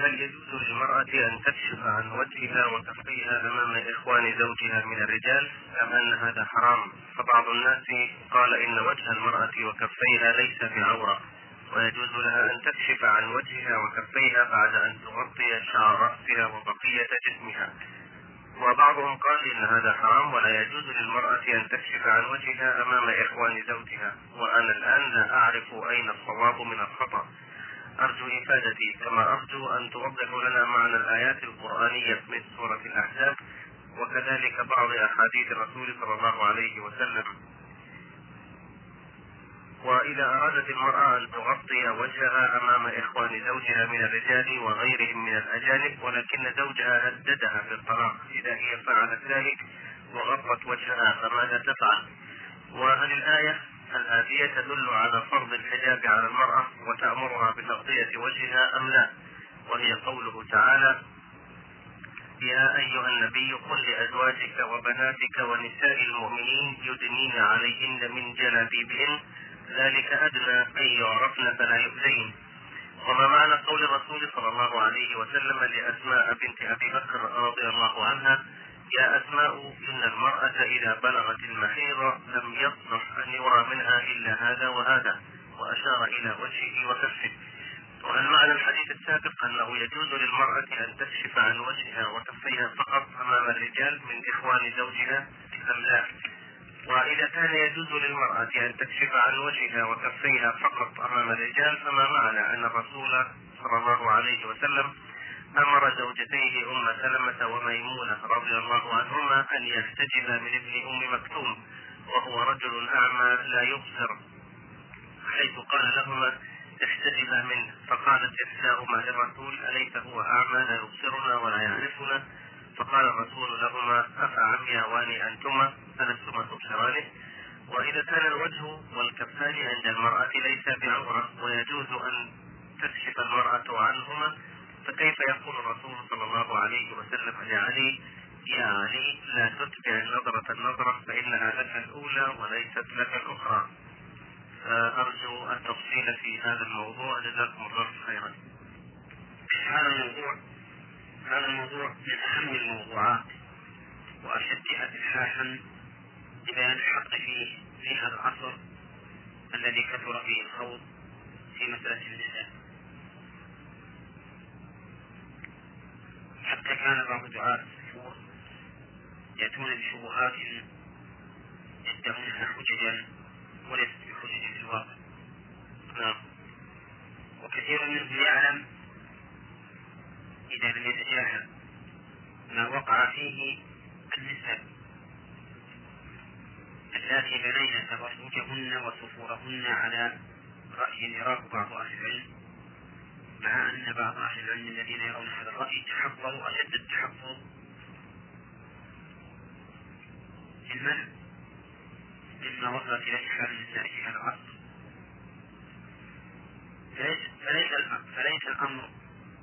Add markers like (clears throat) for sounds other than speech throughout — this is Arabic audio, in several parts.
هل يجوز للمرأة أن تكشف عن وجهها وكفيها أمام إخوان زوجها من الرجال أم أن هذا حرام؟ فبعض الناس قال إن وجه المرأة وكفيها ليس بعورة ويجوز لها أن تكشف عن وجهها وكفيها بعد أن تغطي شعر رأسها وبقية جسمها. وبعضهم قال إن هذا حرام ولا يجوز للمرأة أن تكشف عن وجهها أمام إخوان زوجها. وأنا الآن لا أعرف أين الصواب من الخطأ. أرجو إفادتي كما أرجو أن توضح لنا معنى الآيات القرآنية من سورة الأحزاب وكذلك بعض أحاديث الرسول صلى الله عليه وسلم وإذا أرادت المرأة أن تغطي وجهها أمام إخوان زوجها من الرجال وغيرهم من الأجانب ولكن زوجها هددها بالطلاق إذا هي فعلت ذلك وغطت وجهها فماذا تفعل؟ وهل الآية الآتية تدل على فرض الحجاب على المرأة وتأمرها بتغطية وجهها أم لا؟ وهي قوله تعالى يا أيها النبي قل لأزواجك وبناتك ونساء المؤمنين يدنين عليهن من جلابيبهن ذلك أدنى أن يعرفن فلا يؤذين وما معنى قول الرسول صلى الله عليه وسلم لأسماء بنت أبي بكر رضي الله عنها يا أسماء إن المرأة إذا بلغت المحيض لم يصلح أن يرى منها إلا هذا وهذا وأشار إلى وجهه وكفه وهل معنى الحديث السابق أنه يجوز للمرأة أن تكشف عن وجهها وكفيها فقط أمام الرجال من إخوان زوجها أم لا؟ وإذا كان يجوز للمرأة أن تكشف عن وجهها وكفيها فقط أمام الرجال فما معنى أن الرسول صلى الله عليه وسلم أمر زوجتيه أم سلمة وميمونة رضي الله عنهما أن يحتجبا من ابن أم مكتوم وهو رجل أعمى لا يبصر حيث قال لهما احتجبا منه. فقالت إحداهما للرسول أليس هو أعمى لا يبصرنا ولا يعرفنا؟ فقال الرسول لهما أفعمياوان أنتما ألستما تبصرانه؟ وإذا كان الوجه والكفان عند المرأة ليس بعورة ويجوز أن تكشف المرأة عنهما فكيف يقول الرسول صلى الله عليه وسلم لعلي يا علي لا تتبع النظرة النظرة فإنها لك الأولى وليست لك الأخرى. أرجو التفصيل في هذا الموضوع. جزاكم الله خيرا. هذا الموضوع هذا الموضوع من أهم الموضوعات وأشدها إلحاحا لبيان الحق فيه في هذا العصر الذي كثر فيه الخوض في مسألة النساء. حتى كان بعض دعاة الكفور يأتون بشبهات يدعونها حججا وليست بحجج في الواقع. نعم. وكثير منهم يعلم إذا لم يتجاهل ما وقع فيه النساء اللاتي بنين تبرجهن وسفورهن على رأي يراه بعض أهل العلم. أن بعض أهل العلم الذين يرون هذا الرأي تحفظوا أشد التحفظ في المنع مما وصلت إليه حال النساء في هذا العصر. فليس فليس الأمر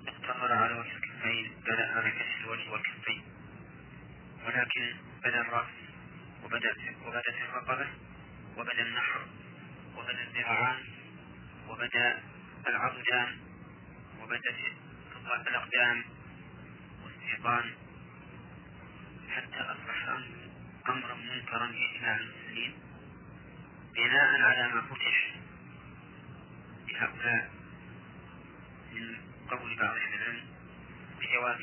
اقتصر على وجه الكفين بدا على كشف الوجه والكفين. ولكن بدا الرأس وبدأت وبدت الرقبة وبدا النحر وبدا الذراعان وبدا العضدان. وبدت الأقدام والسيقان حتى أصبح أمرا منكرا في إجماع المسلمين بناء على ما فتح لهؤلاء من قول بعض أهل العلم بجواز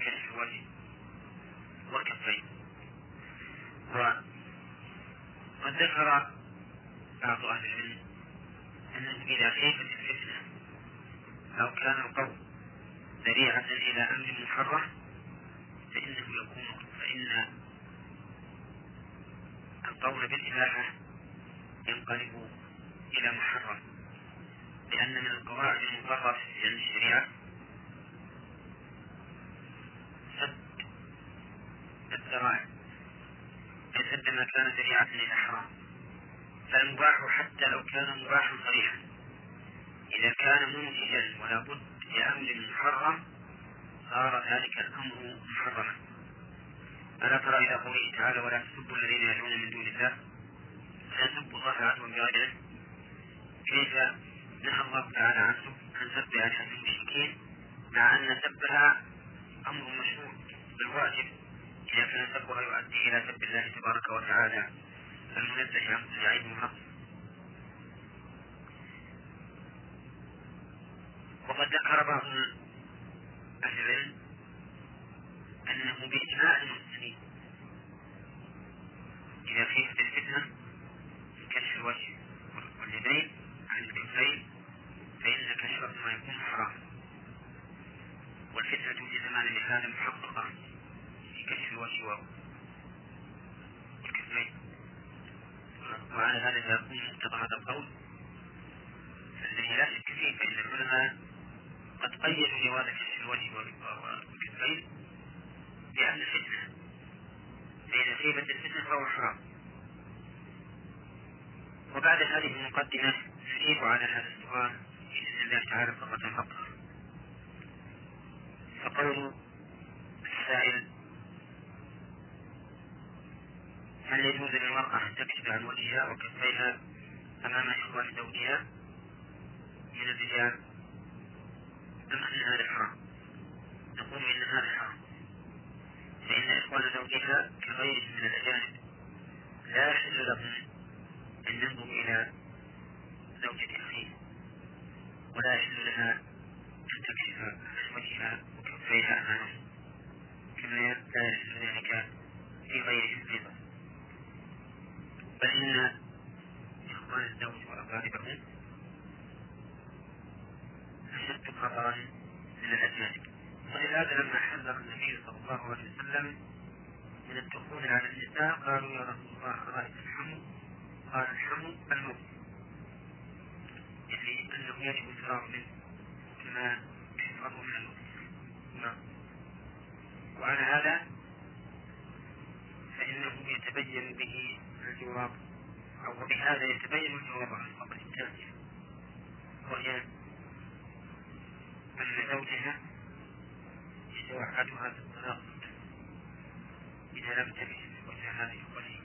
كشف الوجه والكفين. وقد ذكر بعض أهل العلم أنه إذا خيفت أو كان القول ذريعة إلى أمر محرم فإنه يكون فإن القول بالإباحة ينقلب إلى محرم. لأن من القواعد المقررة في علم الشريعة سد الذرائع. سد ما كان ذريعة إلى حرام. فالمباح حتى لو كان مباحا صريحا. إذا كان منتجا ولا بد لأمر محرم صار ذلك الأمر محرما ألا ترى إلى قوله تعالى ولا تسبوا الذين يدعون من دون الله فيسبوا الله عدوا بغيره. كيف نهى الله تعالى عن سب آلهة المشركين؟ مع أن سبها أمر مشروع بالواجب. إذا كان سبها يؤدي إلى سب الله تبارك وتعالى المنزه عن كل عيب وحق وقد ذكر بعض أهل العلم أنه بإجماع المسلمين إذا خيفت الفتنة كشف الوجه واليدين عن الكفين فإن كشف ما يكون حرام. والفتنة في زمان هذا محققة في كشف الوجه والكفين. وعلى هذا يكون مقتضى هذا القول. الذي لا شك فيه فإن العلماء قد قيدوا جواز كشف الوجه والكفين بأن الفتنة فإذا خيبت الفتنة فهو حرام. وبعد هذه المقدمة نجيب على هذا السؤال بإذن الله تعالى مرة أخرى فقول السائل هل يجوز للمرأة أن تكشف عن وجهها وكفيها أمام إخوان زوجها من الرجال؟ أم أن هذا حرام؟ نقول إن هذا حرام فإن إخوان زوجها كغيرهم من الأجانب لا يحل لهم أن ينظروا إلى زوجة أخيه ولا يحل لها أن تكشف عن وجهها وكفيها أمامه كما لا يحل ذلك في غيرهم أيضا بل إن إخوان الزوج وأقاربه أشد خطرا من الأجانب ولهذا لما حذر النبي صلى الله عليه وسلم من الدخول على النساء قالوا يا رسول الله أرأيت الحمو؟ قال الحمو الموت. يعني أنه يجب الفرار منه كما يفرغ من الموت. نعم. وعلى هذا فإنه يتبين به الجواب أو بهذا يتبين الجواب عن الفقر الثانية وهي أن زوجها يتوعدها بالطلاق إذا لم تكن وجه هذه الولي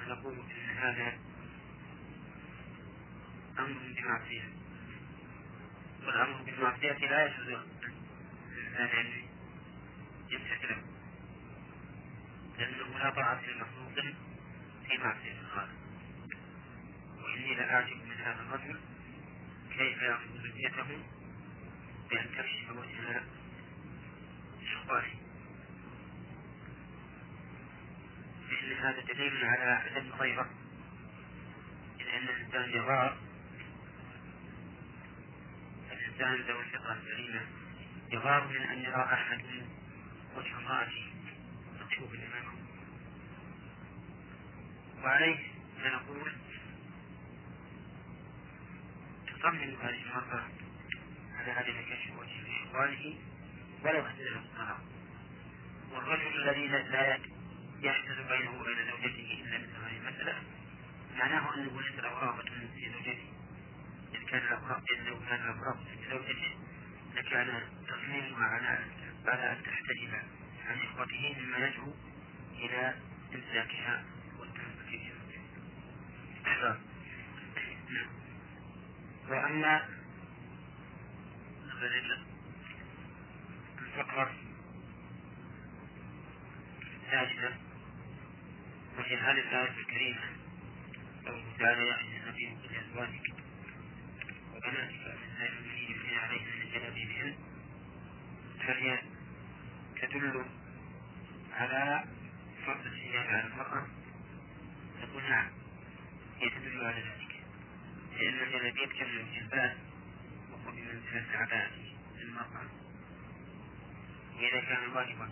فنقول إن هذا أمر بمعصية والأمر بالمعصية لا يجوز للإنسان أن يمتثله لأنه لا طاعة لمخلوق في معصية الخالق. وإني لأعجب من هذا الرجل كيف يأخذ ذريته بأن تكشف وجه إخوانه لأن هذا دليل على عدم الغيرة إذ أن الإنسان يغار الإنسان ذو الفطرة السليمة يغار من أن يرى أحد وجه امرأته مكشوف أمامه وعليه فنقول تصمم هذه المرأة على عدم كشف وجه لإخوانه ولو أحدث الطلاق والرجل الذي لا يحدث بينه وبين زوجته إلا مثل هذه المسألة معناه أنه ليس له رغبة في زوجته. إذ كان له لو كان رغبة في زوجته لكان تصميمها على على أن تحتجب عن إخوته مما يدعو إلى إمساكها والتمسك بها. وأما الفقرة الثالثة وهي هذه الآية الكريمة قوله تعالى يا أيها النبي قل لأزواجك وبناتك من المؤمنين يبنين عليهن من جلابيبهن فهي تدل على فرض الحجاب على المرأة. نقول نعم هي تدل على ذلك. لأن الجلابيب جمع الجلباب وهو بمنزلة العباءة للمرأة وإذا كان واجبا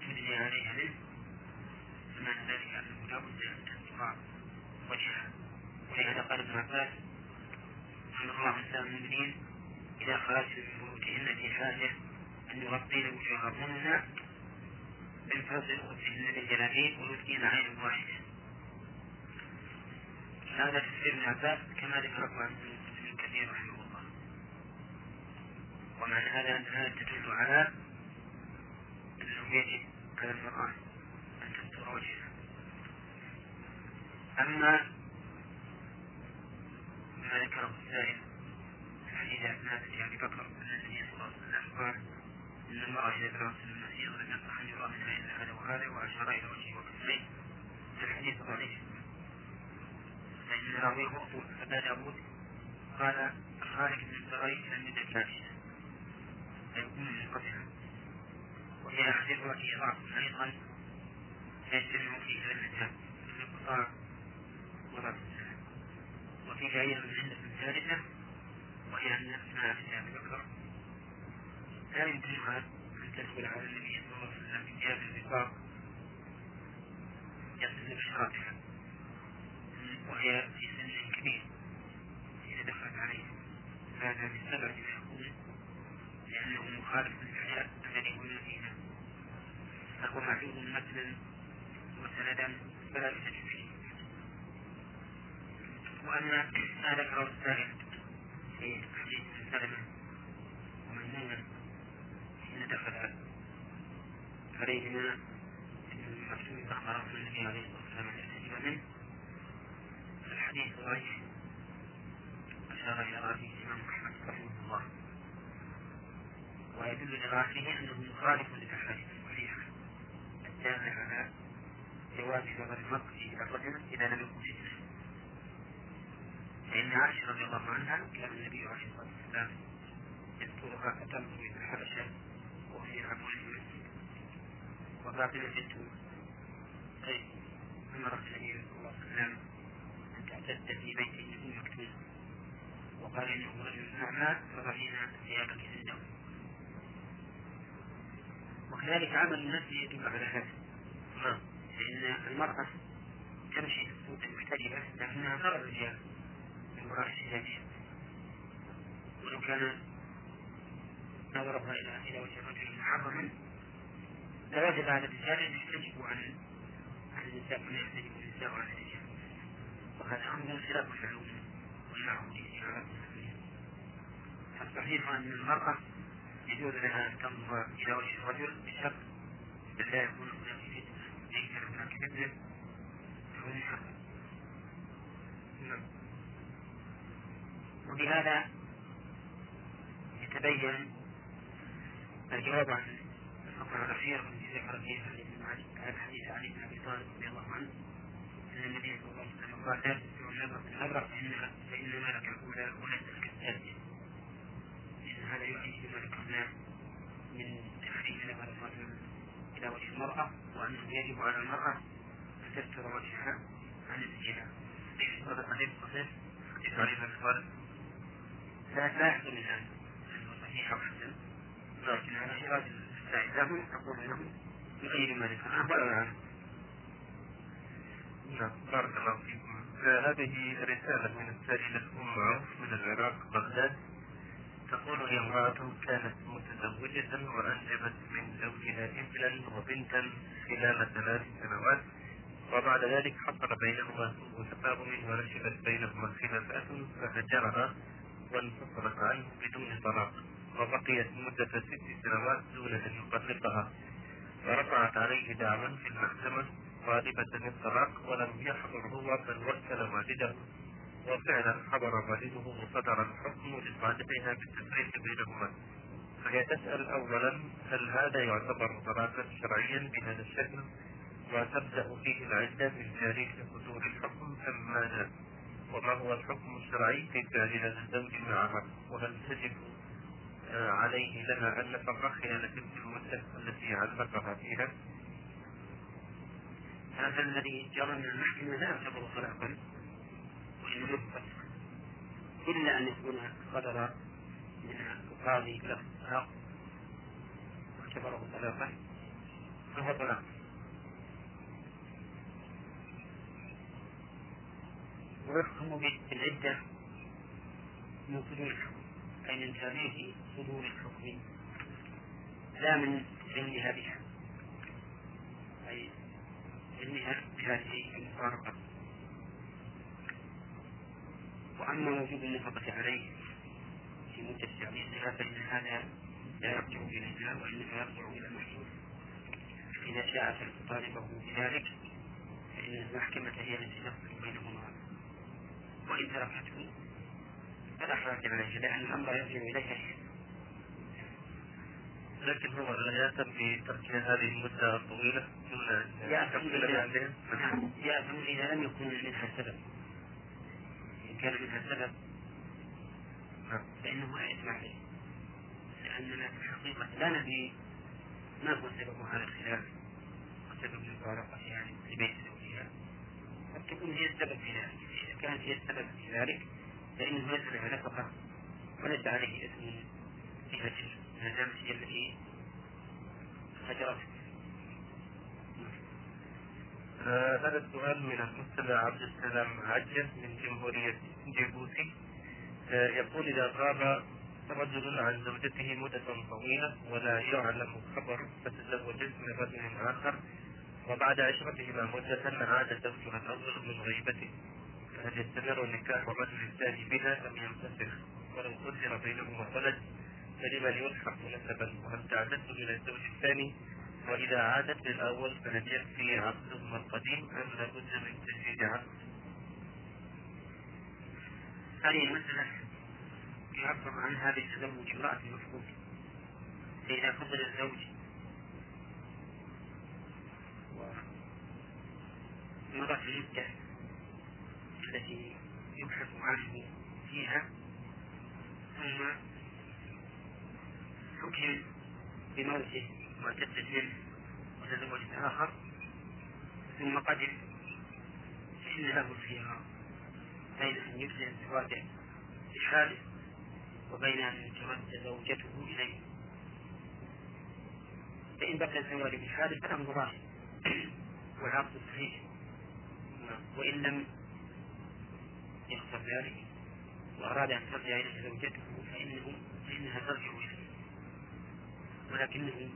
تدني عليها منه فمعنى ذلك أنه لا بد أن تستطاع وجهها ولهذا قال ابن عباس أن الله نساء المؤمنين إذا خرجن من بيوتهن في حاجة أن يغطين وجوههن من فضل خبزهن بالجلابيب ويبكين عين واحدة. هذا تفسير ابن عباس كما ذكره عن ابن كثير رحمه الله. ومعنى هذا أنها تدل على أنه يجب على المرأة أن تستر وجهها أما ما ذكره السائل حديث أسناد أبي بكر أن النبي صلى الله عليه وسلم قال أن المرأة إذا بلغت المسير لم يصح أن يرى منها إلا هذا وهذا وأشار إلى وجهه وكفيه الحديث ضعيف. فإن راويه أبا داود قال خالد بن فيكون منقطعا وهي ضعف أيضا يجتمع فيها الإنسان الانقطاع وضعف أيضا عندة ثالثة وهي أن أسماء بنت أبي بكر لا يمكنها أن تدخل على النبي صلى الله عليه وسلم بثياب الرقاق يصل بشراتها وهي في سن كبير. إذا دخلت عليه. هذا بالسبب يكون لأنه مخالف للحياة الذي هو فيها فهو معلوم مثلا وسندا فلا يحتج فيه. وأما ما ذكره السائل في حديث سلمة وميمونة حين دخل عليهما المكتوب أخبرهم النبي عليه الصلاة والسلام أن منه. الحديث ضعيف أشار إلى رأيه الإمام أحمد رحمه الله ويدل لرأيه أنه مخالف للأحاديث الصحيحة الدالة على جواز نظر المرء إلى الرجل إذا لم يكن فتنة فإن عائشة رضي الله عنها كان النبي عليه الصلاة والسلام يذكرها فتنظر إلى الحبشة يلعبون في المسجد وفاطمة بنت قيس أمرت النبي صلى الله عليه وسلم تعتد في بيت ابن مكتوم وقال إنه رجل أعمى فضعينا ثيابك عنده وكذلك عمل الناس يدل على هذا نعم فإن المرأة تمشي في السوق محتجبة لكنها ترى الرجال من وراء حجابها ولو كان نظرها إلى إلى وجه الرجل محرما لوجب على الرجال أن يحتجبوا عن عن النساء كما يحتجب النساء عن الرجال وهذا أمر خلاف المعلوم فالصحيح أن المرأة يجوز لها أن تنظر إلى وجه الرجل بشرط لا يكون هناك فتنة ليس هناك فتنة نعم وبهذا يتبين الجواب عن الفقرة الأخيرة التي ذكر فيها عن حديث علي بن أبي طالب رضي الله عنه أن النبي صلى قال لا تسمع النظرة الأبرق فإنها فإنما لك الأولى وليس لك الثانية لأن هذا يؤيد ما ذكرناه من تحريم نظر الرجل إلى وجه المرأة وأنه يجب على المرأة أن تستر وجهها عن الزنا. هذا حديث صحيح؟ حديث علي بن أبي طالب لا لا يحصل من هذا لأنه صحيح أو حسن لكن على شراط السعي لهم تقول لهم بغير ما ذكرناه ولا نعم بارك الله فيكم هذه رسالة من السائلة أم عوف من العراق بغداد. تقول هي امرأة كانت متزوجة وأنجبت من زوجها ابنا وبنتا خلال ثلاث سنوات. وبعد ذلك حصل بينهما سوء تفاهم ونشبت بينهما خلافات فهجرها وانفصلت عنه بدون طلاق وبقيت مدة ست سنوات دون أن يطلقها. ورفعت عليه دعوا في المحكمة طالبة الطلاق ولم يحضر هو بل وكل والده وفعلا حضر والده وصدر الحكم لصالحها بالتفريق بينهما فهي تسأل أولا هل هذا يعتبر طلاقا شرعيا بهذا الشكل وتبدأ فيه العدة من تاريخ صدور الحكم أم ماذا؟ وما هو الحكم الشرعي في فعل هذا الزوج معها؟ وهل تجب عليه لها النفقة خلال تلك المدة التي علقها فيها؟ هذا الذي جرى من المحكمة لا يعتبر طلاقا وإنما إلا أن يكون صدر من القاضي له الطلاق واعتبره طلاقا فهو طلاق. ويحكم بالعدة من صدور الحكم أي من تاريخ صدور الحكم. لا من علمها بها علمها بهذه المفارقة وأما وجوب النفقة عليه في مدة تعليقها فإن هذا لا يرجع إليها وإنما يرجع إلى المحكمة. إذا شاء طالبه بذلك فإن المحكمة هي التي تفصل بينهما. وإن تركته فلا حرج عليه لأن الأمر يرجع إليها لكن هو لا يأثم بترك هذه المدة الطويلة دون أن يأثم إذا لم يكن منها سبب إن كان منها سبب نعم. فإنه لا إثم عليه لأننا في الحقيقة لا ندري ما هو سبب هذا الخلاف. وسبب المفارقة يعني لبيت زوجها قد تكون هي السبب في ذلك. إذا كانت هي السبب في ذلك فإنه يدفع نفقة وليس عليه إثم في ما دامت هي التي هجرته آه، هذا السؤال من المستمع عبد السلام عجة من جمهورية جيبوتي. آه، يقول إذا غاب رجل عن زوجته مدة طويلة ولا يعلم خبر فتزوجت من رجل آخر وبعد عشرتهما مدة عاد زوجها الأول من غيبته. فهل يستمر نكاح الرجل الثاني بها أم ينفسخ؟ ولو قدر بينهما ولد فلمن يلحق نسبا وهل تعتد من الزوج الثاني وإذا عادت للأول فهل يكفي عقدهما القديم أم لابد من تجديد عقد؟ هذه المسألة يعبر عنها بتزوج امرأة المفقود فإذا فقد الزوج ومضت المدة التي يبحث عنه فيها ثم حكم بموته واعتدت منه وتزوجت آخر. ثم قدم فإن له الخيار بين أن يبدأ زواجه بحاله وبين أن ترد زوجته إليه. فإن بقي الزواج بحاله فالأمر ظاهر (clears throat) والعقد صحيح. وإن لم يحصل ذلك وأراد أن ترجع إليه زوجته فإنه فإنها ترجع إليه ولكنه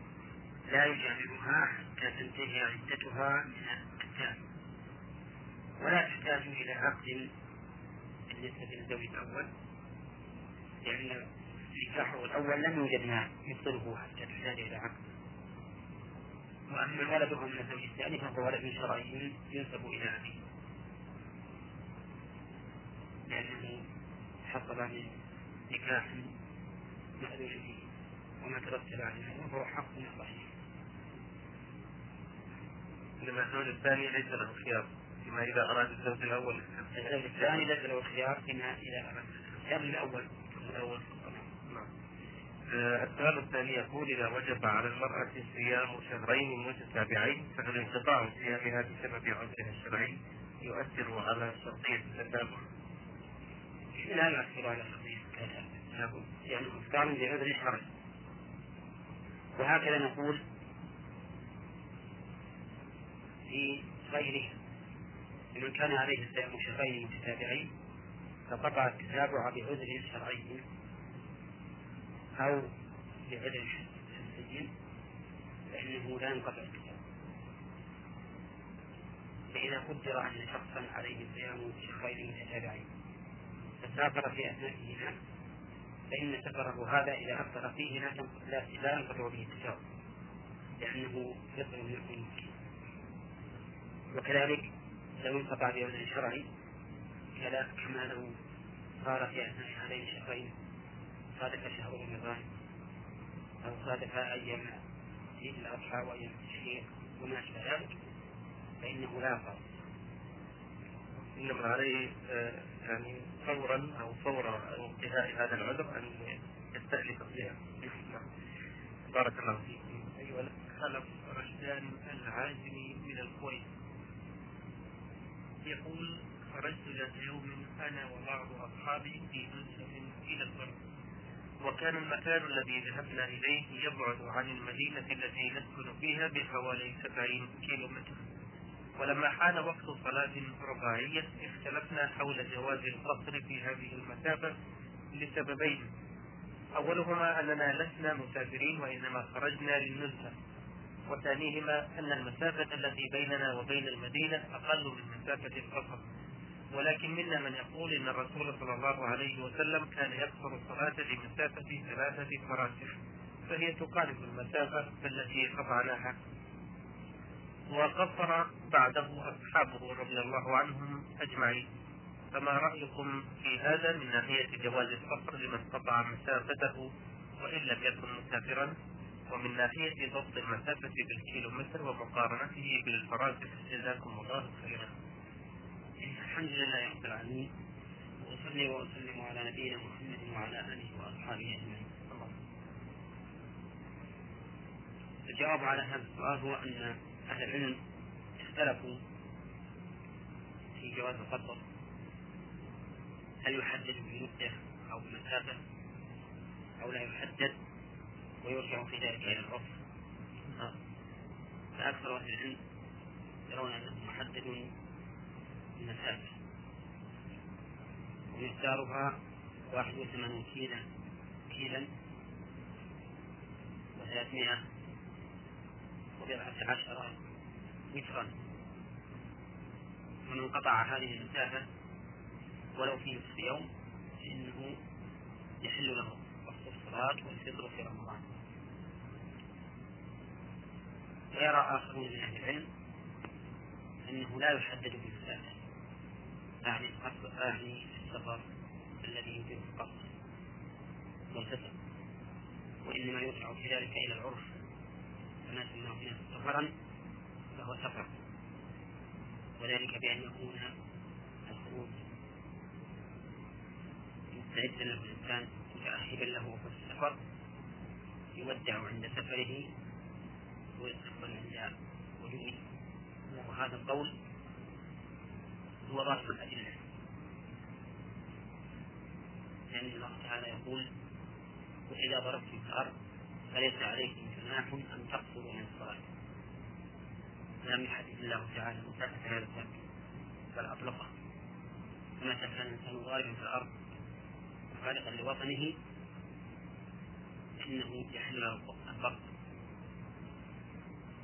لا يجاملها حتى تنتهي عدتها من القتال ولا تحتاج إلى عقد بالنسبة للزوج الأول لأن نكاحه الأول لم يوجد ما يبطله حتى تحتاج إلى عقد. وأما ولده من الزوج الثاني فهو ولد شرعي ينسب إلى أبيه. لأنه حصل من نكاح مأذون فيه. وما ترتب عليه وهو حق من الله المأذون الثاني ليس له خيار فيما إذا أراد الزوج الأول. الزوج الثاني ليس له خيار فيما إذا أراد الخيار الأول. الأول. آه، السؤال الثاني يقول إذا وجب على المرأة صيام شهرين متتابعين فهل انقطاع صيامها بسبب عذرها الشرعي يؤثر على شرطية التتابع؟ لا يؤثر على شرطية التتابع. يعني إفطار بعذر شرعي وهكذا نقول في غيره لمن كان عليه الصيام شهرين متتابعين فقطع التتابع بعذر شرعي أو بعذر حسي فإنه لا ينقطع التتابع فإذا قدر أن شخصا عليه صيام شهرين متتابعين فسافر في أثنائهما فإن سفره هذا إذا أفطر فيه لا لا ينقطع به التتابع لأنه يصل من المسكين وكذلك لو انقطع بعذر شرعي كما لو صار في أثناء هذين الشهرين صادف شهر رمضان أو صادف أيام عيد الأضحى وأيام التشريق وما أشبه ذلك فإنه لا يقع إنما عليه آه، يعني فورا أو فور انتهاء هذا العذر أن يستأنف الصيام نعم. بارك الله فيك. أيها خلف رشدان العازمي من الكويت. يقول خرجت ذات يوم أنا وبعض أصحابي في نزهة إلى البر وكان المكان الذي ذهبنا إليه يبعد عن المدينة التي نسكن فيها بحوالي سبعين كيلو متر ولما حان وقت صلاة رباعية اختلفنا حول جواز القصر في هذه المسافة لسببين. أولهما أننا لسنا مسافرين وإنما خرجنا للنزهة وثانيهما أن المسافة التي بيننا وبين المدينة أقل من مسافة القصر. ولكن منا من يقول إن الرسول صلى الله عليه وسلم كان يقصر الصلاة لمسافة ثلاثة فراسخ. فهي تقارب المسافة التي قطعناها. وقصر بعده أصحابه رضي الله عنهم أجمعين فما رأيكم في هذا من ناحية جواز القصر لمن قطع مسافته وإن لم يكن مسافرا ومن ناحية ضبط المسافة بالكيلومتر ومقارنته بالفراسخ جزاكم الله خيرا. الحمد لله رب العالمين وأصلي وأسلم على نبينا محمد وعلى آله وأصحابه أجمعين. الجواب على هذا السؤال هو أن أهل العلم اختلفوا في جواز القصر هل يحدد بمدة أو بمسافة؟ أو لا يحدد ويرجع في ذلك إلى العرف فأكثر أهل العلم يرون أنه محدد بمسافة. ومقدارها واحد وثمانون كيلا كيلا وثلاثمائة وبضعة عشر مترا. ومن قطع هذه المسافة ولو في نصف يوم فإنه يحل له وقت الصلاة والفطر في رمضان. ويرى آخرون من أهل العلم أنه لا يحدد بالمسافة أعني أعني السفر الذي يمكن القصد والفطر وإنما يرجع في ذلك إلى العرف كما سماه الناس سفرا فهو سفر. وذلك بأن يكون الخروج مستعدا له الإنسان متأهبا له في السفر يودع عند سفره ويستقبل عند وجوده. وهذا القول هو ظاهر الأدلة. لأن الله تعالى يقول وإذا ضربتم في الأرض فليس عليكم جناح أن تقصروا من الصلاة. لم يحدد الله تعالى مسافة هذا الترك بل أطلقه. متى كان الإنسان ضاربا في الأرض خالقا لوطنه فإنه يحل له الضرب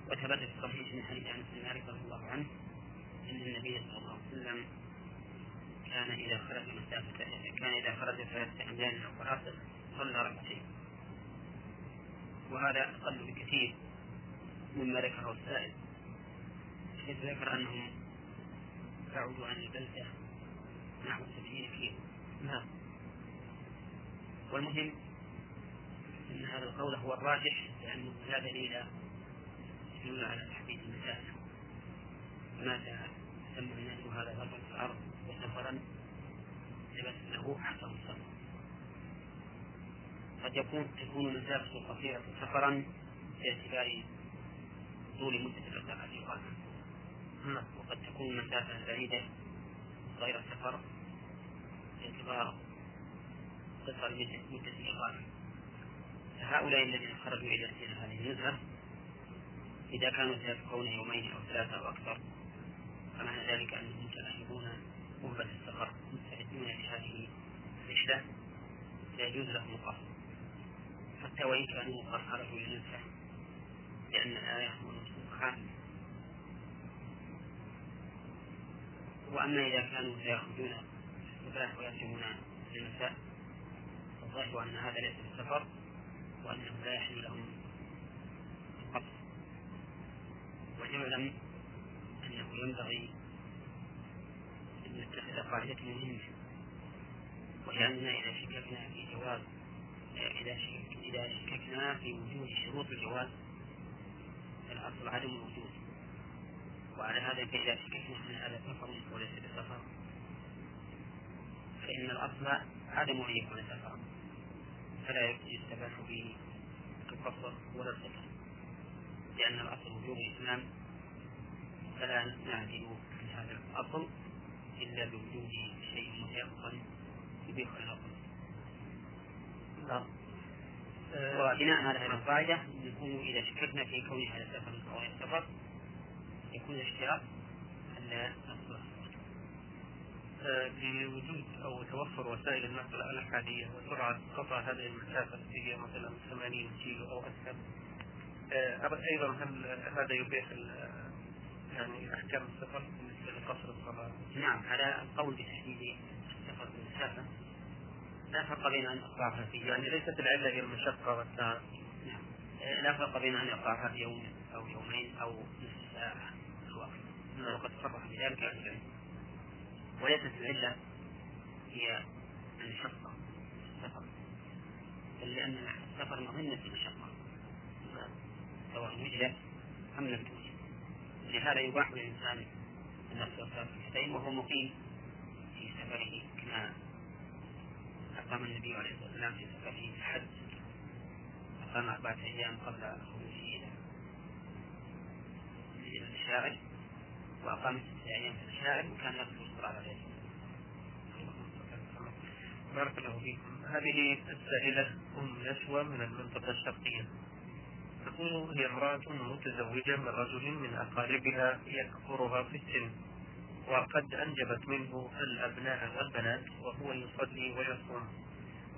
وثبت في الصحيح من حديث أنس بن مالك رضي الله عنه أن النبي صلى الله عليه وسلم كان إذا خرج مسافة كان إذا خرج ثلاثة أميال أو فراسخ صلى ركعتين. وهذا أقل بكثير مما ذكره السائل حيث ذكر أنهم بعدوا عن البلدة نحو سبعين كيلو. نعم. والمهم أن هذا القول هو الراجح لأنه لا دليل يدل على تحديد المسافة. ماذا سمى الناس هذا غربا في الأرض وسفرا لبس له أحسن السفر قد يكون تكون المسافة قصيرة سفرا باعتبار طول مدة الركعة الإقامة وقد تكون مسافة بعيدة غير سفر باعتبار قصر مدة الإقامة. فهؤلاء الذين خرجوا إلى هذه النزهة إذا كانوا سيبقون يومين أو ثلاثة أو أكثر فمعنى ذلك أنهم متأهبون قربة السفر مستعدون لهذه الرحلة فيجوز لهم القصر. حتى وإن كانوا قد خرجوا للنزهة لأن الآية منسوخة وأما إذا كانوا سيخرجون الصباح ويرجعون في المساء فالظاهر أن هذا ليس بالسفر وأنه لا يحل لهم القصر وليعلم أنه ينبغي أن نتخذ قاعدة مهمة وهي أننا إذا شككنا في جواز إذا إذا شككنا في وجود شروط الجواز فالأصل عدم الوجود. وعلى هذا فإذا شككنا أن هذا سفر وليس بسفر فإن الأصل عدم أن يكون سفرا. فلا يستباح به القصر ولا السفر. لأن الأصل وجوب الإسلام فلا نعدل في هذا الأصل إلا بوجود شيء متيقن يبيح الأصل وبناء على هذه القاعدة نكون إذا شككنا في كون هذا سفر أو غير سفر يكون الاشتراك أن نصبر بوجود أو توفر وسائل النقل الأحادية وسرعة قطع هذه المسافة هي مثلا 80 كيلو أو أكثر أيضا هل هذا يبيح يعني أحكام السفر بالنسبة لقصر الصلاة؟ نعم على القول بتحديد السفر بالمسافة لا فرق بين أن يقطعها في يعني ليست العلة هي المشقة والتعب نعم. لا فرق بين أن يقطعها في يوم أو يومين أو نصف ساعة نعم. وقد صرح بذلك أهل العلم وليست العلة هي المشقة السفر بل لأن السفر مظنة المشقة. سواء وجدت أم لم توجد. لهذا يباح للإنسان أن صلاة الحسين وهو مقيم في سفره كما أقام النبي عليه الصلاة والسلام في سفره الحج. أقام أربعة أيام قبل خروجه إلى المشاعر وأقام ستة أيام في المشاعر وكان يقصر الصلاة عليه بارك الله فيكم. هذه السائلة أم نشوى من المنطقة الشرقية. تقول هي امرأة متزوجة من رجل من أقاربها يكبرها في السن. وقد أنجبت منه الأبناء والبنات وهو يصلي ويصوم.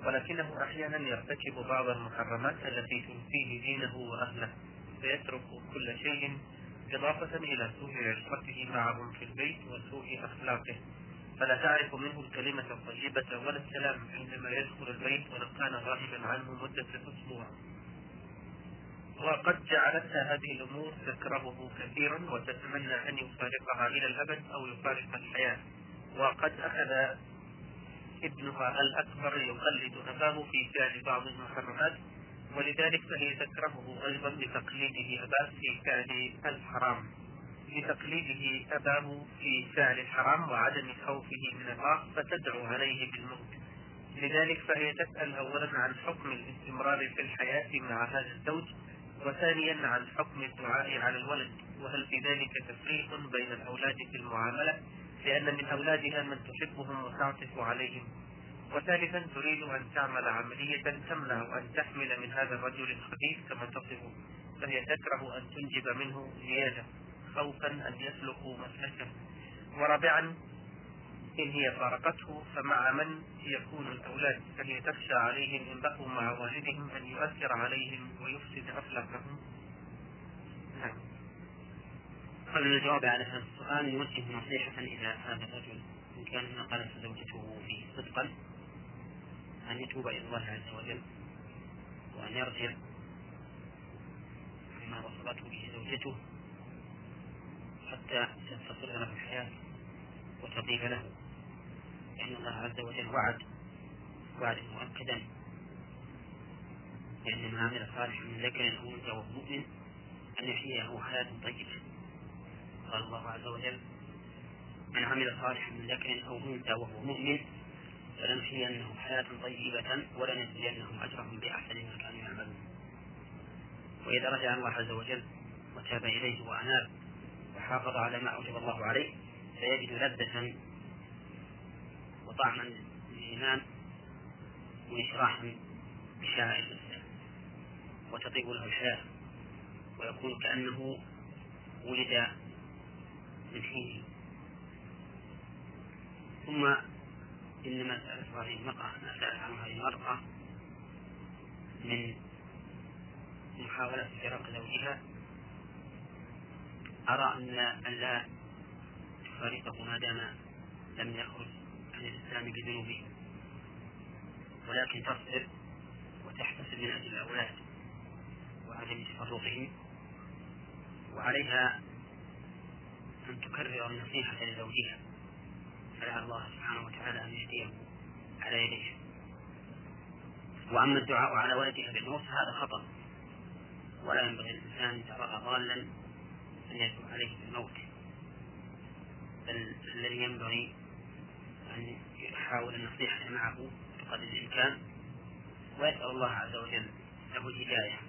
ولكنه أحيانا يرتكب بعض المحرمات التي تنفيه دينه وأهله. فيترك كل شيء إضافة إلى سوء عشرته معهم في البيت وسوء أخلاقه. فلا تعرف منه الكلمة الطيبة ولا السلام عندما يدخل البيت ولو كان غائبا عنه مدة أسبوع. وقد جعلتها هذه الأمور تكرهه كثيرا وتتمنى أن يفارقها إلى الأبد أو يفارق الحياة. وقد أخذ ابنها الأكبر يقلد أباه في فعل بعض المحرمات ولذلك فهي تكرهه أيضا لتقليده أباه في فعل الحرام. لتقليده أباه في فعل الحرام وعدم خوفه من الله فتدعو عليه بالموت. لذلك فهي تسأل أولا عن حكم الاستمرار في الحياة مع هذا الزوج وثانيا عن حكم الدعاء على الولد وهل في ذلك تفريق بين الأولاد في المعاملة؟ لأن من أولادها من تحبهم وتعطف عليهم. وثالثا تريد أن تعمل عملية تمنع أن تحمل من هذا الرجل الخبيث كما تصفه فهي تكره أن تنجب منه زيادة خوفا أن يسلكوا مسلكه. ورابعا إن هي فارقته فمع من يكون الأولاد؟ فهي تخشى عليهم إن بقوا مع والدهم أن يؤثر عليهم ويفسد أخلاقهم؟ نعم. قبل الجواب على هذا السؤال نوجه نصيحة إلى هذا الرجل إن كان ما قالت زوجته فيه صدقا أن يتوب إلى الله عز وجل وأن يرجع عما وصلته به زوجته حتى تستقر له الحياة. وتطيب له. لأن الله عز وجل وعد وعدا مؤكدا لأن من عمل صالحا من ذكر أو أنثى وهو مؤمن أن يحييه حياة طيبة. قال الله عز وجل من عمل صالحا من ذكر أو أنثى وهو مؤمن فلنحيينه حياة طيبة ولنجزينهم أجرهم بأحسن ما كانوا يعملون. وإذا رجع الله عز وجل وتاب إليه وأناب وحافظ على ما أوجب الله عليه فيجد لذة وطعما للإيمان وإشراحا بشعائر الإسلام وتطيب له الحياة ويكون كأنه ولد من حينه. ثم إن مسألة هذه المرأة ما سألت عن هذه المرأة من محاولة فراق زوجها أرى أن لا تفارقه ما دام لم يخرج عن الإسلام بذنوبه. ولكن تصبر وتحتسب من أجل الأولاد وعدم تفرقهم وعليها أن تكرر النصيحة لزوجها. فلعل الله سبحانه وتعالى أن يهديه على يديه. وأما الدعاء على ولدها بالموت هذا خطأ. ولا ينبغي للإنسان إذا رأى ضالا أن يدعو عليه بالموت. بل الذي ينبغي أن يحاول النصيحة معه بقدر الإمكان. ويسأل الله عز وجل له الهداية.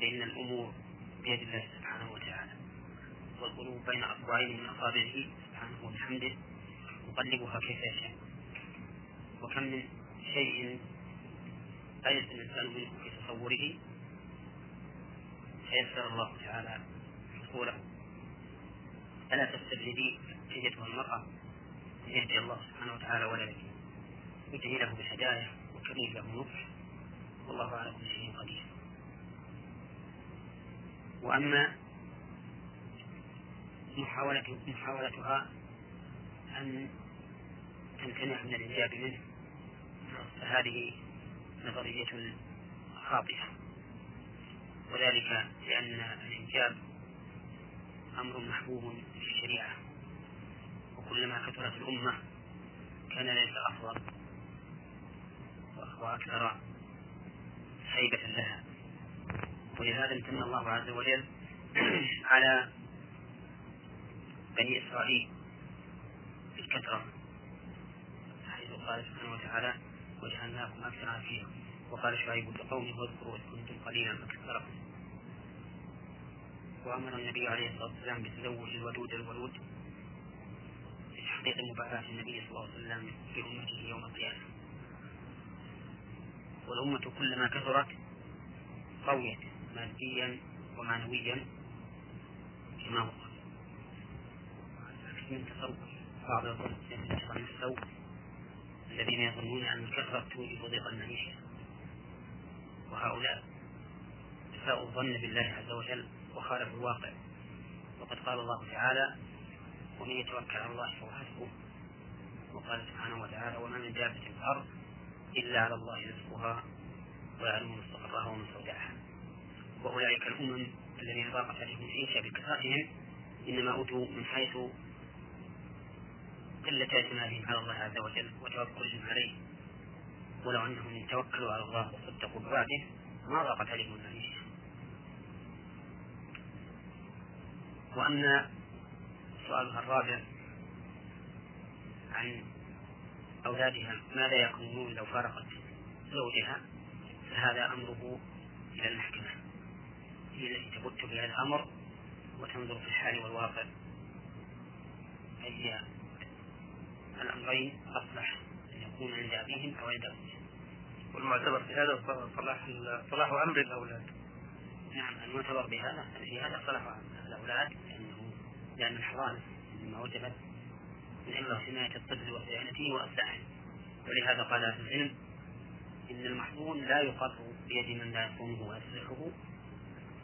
فإن الأمور بيد الله سبحانه وتعالى. والقلوب بين أصبعين من أصابعه سبحانه وبحمده. يقلبها كيف يشاء. وكم من شيء عجز الإنسان منه في تصوره. فيسر الله تعالى حصوله ألا تستبعدي أيتها المرأة يهدي الله سبحانه وتعالى ولدك ادعي له بالهداية وكريم له النصح والله على كل شيء قدير. وأما محاولة محاولتها أن تمتنع من الإنجاب منه فهذه نظرية خاطئة. وذلك لأن الإنجاب أمر محبوب في الشريعة. وكلما كثرت الأمة كان ليس أفضل وأكثر هيبة لها. ولهذا امتن الله عز وجل (clears throat) على بني إسرائيل بالكثرة حيث قال سبحانه وتعالى وجعلناكم أكثر عافية وقال شعيب لقومه واذكروا إذ كنتم قليلا فكثركم وأمر النبي عليه الصلاة والسلام بتزوج الودود الولود لتحقيق مباراة النبي صلى الله عليه وسلم في أمته يوم القيامة. والأمة كلما كثرت قويت ماديا ومعنويا كما هو من تصور بعض السوء الذين يظنون أن الكثرة توجب ضيق المعيشة. وهؤلاء أساءوا الظن بالله عز وجل. وخالفوا الواقع. وقد قال الله تعالى ومن يتوكل على الله فهو حسبه وقال سبحانه وتعالى وما من دابة في الأرض إلا على الله رزقها ويعلم مستقرها ومستودعها وأولئك الأمم الذين ضاقت عليهم العيشة بكثرتهم إنما أوتوا من حيث قلة اعتمادهم على الله عز وجل وتوكلهم عليه. ولو أنهم توكلوا على الله وصدقوا بوعده ما ضاقت عليهم المعيشة وأما سؤالها الرابع عن أولادها ماذا يكونون لو فارقت زوجها؟ فهذا أمره إلى المحكمة. هي التي تبت بها الأمر وتنظر في الحال والواقع. أي الأمرين أصلح أن يكون عند أبيهم أو عند أبيهم والمعتبر في هذا صلاح صلاح أمر الأولاد. نعم المعتبر بهذا في هذا صلاح الأولاد لأنه لأن الحضانة مما وجبت من أجل حماية الطفل وصيانته وإصلاحه ولهذا قال أهل العلم إن المحظون لا يقر بيد من لا يصومه ويصلحه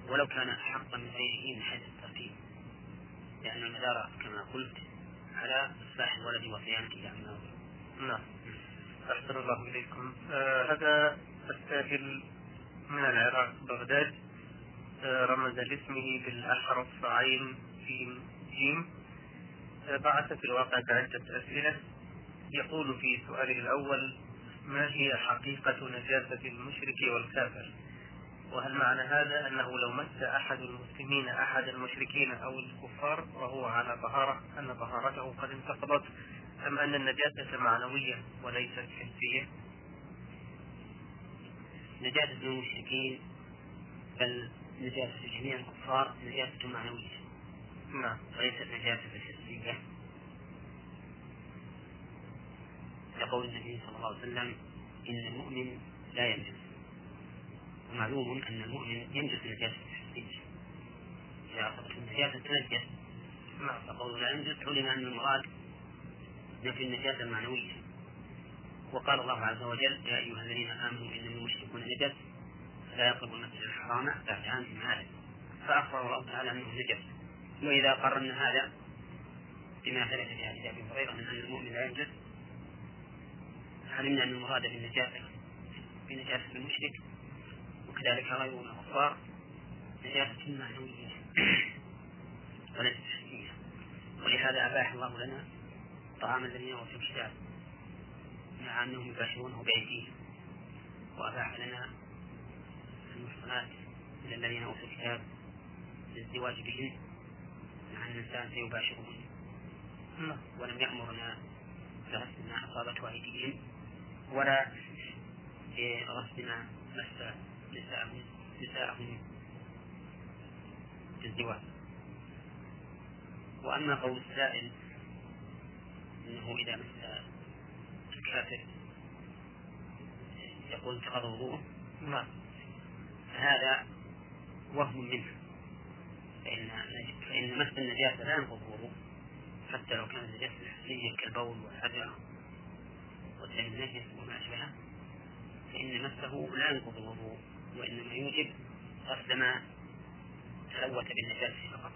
ولو كان أحق من غيره من حيث الترتيب لأن المدار كما قلت على إصلاح الولد وصيانته عما نعم. أحسن الله إليكم. آه هذا السائل من العراق بغداد. رمز لاسمه بالأحرف عين جيم جيم. آه بعث في الواقع بعدة أسئلة. يقول في سؤاله الأول ما هي حقيقة نجاسة المشرك والكافر؟ وهل معنى هذا أنه لو مس أحد المسلمين أحد المشركين أو الكفار وهو على طهارة أن طهارته قد انتقضت أم أن النجاسة معنوية وليست حسية؟ نجاسة المشركين بل نجاسة جميع الكفار نجاسة معنوية. نعم. وليست نجاسة حسية يقول النبي صلى الله عليه وسلم إن المؤمن لا ينجس. ومعلوم أن المؤمن ينجس نجاسة حسية إذا أصبت النجاسة تنجس. نعم. فقول لا ينجس علم أن المراد نفي النجاسة المعنوية. وقال الله عز وجل يا أيها الذين آمنوا إنما المشركون نجس فلا يقربوا المسجد الحرام بعد عامهم هذا فأخبر الله تعالى أنه نجس وإذا قررنا هذا بما ثبت في حديث أبي هريرة من أن المؤمن لا ينجس علمنا أن المراد بالنجاسة بنجاسة المشرك وكذلك غيره من الكفار نجاسة معنوية وليست حسية ولهذا أباح الله لنا طعام الذين أوتوا الكتاب مع أنهم يباشرونه بأيديهم وأباح لنا المحصنات من الذين أوتوا الكتاب للزواج بهن مع أن الإنسان سيباشرهن ولم يأمرنا بغسل ما أصابته أيديهم ولا بغسل ما مس نساءهم نساءهم في الزواج. وأما قول السائل أنه إذا مس الكافر يقول وضوءه نعم. فهذا وهم منه. فإن فإن مس النجاسة لا ينقض الوضوء حتى لو كانت النجاسة حسية كالبول والحجر والدم النجس وما أشبهه فإن مسه لا ينقض الوضوء وإنما يوجب غسل ما تلوث بالنجاسة فقط.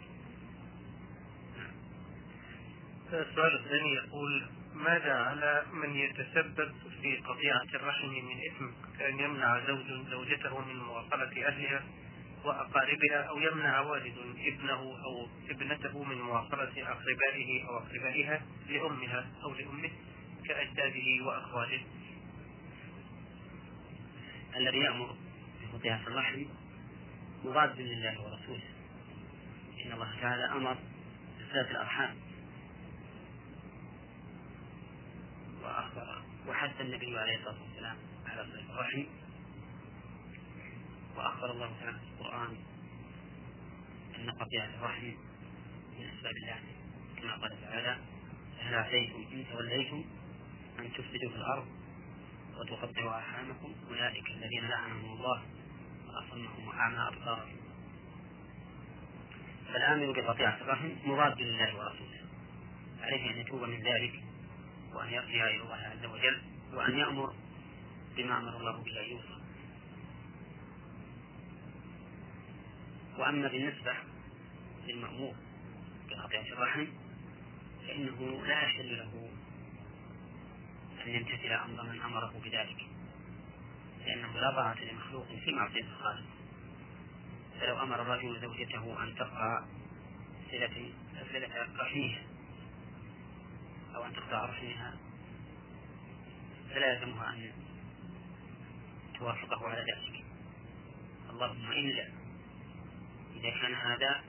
السؤال الثاني يقول ماذا على من يتسبب في قطيعة الرحم من إثم؟ كأن يمنع زوج زوجته من مواصلة أهلها وأقاربها أو يمنع والد ابنه أو ابنته من مواصلة أقربائه أو أقربائها لأمها أو لأمه كأجداده وأخواله. الذي يأمر بقطيعة الرحم مضاد لله ورسوله. إن الله تعالى أمر بصلة الأرحام. وأخبر. وحث النبي عليه الصلاة والسلام على صلة الرحم. وأخبر الله تعالى في القرآن أن قطيعة الرحم من أسباب الله كما قال تعالى هل عسيتم إن توليتم أن تفسدوا في الأرض وتقطعوا أرحامكم؟ أولئك الذين لعنهم الله وأصمهم وأعمى أبصارهم. فالآمر بقطيعة الرحم مضاد لله ورسوله عليه أن يتوب من ذلك وأن يرجع إلى الله عز وجل وأن يأمر بما أمر الله به أن يوصى وأما بالنسبة للمأمور بقطيعة الرحم فإنه لا يحل له أن يمتثل أمر من أمره بذلك لأنه لا طاعة لمخلوق في معصية الخالق. فلو أمر الرجل زوجته أن صلة صلة رحمها أو أن تقطع رحمها فلا يلزمها أن توافقه على ذلك. اللهم إلا إذا كان هذا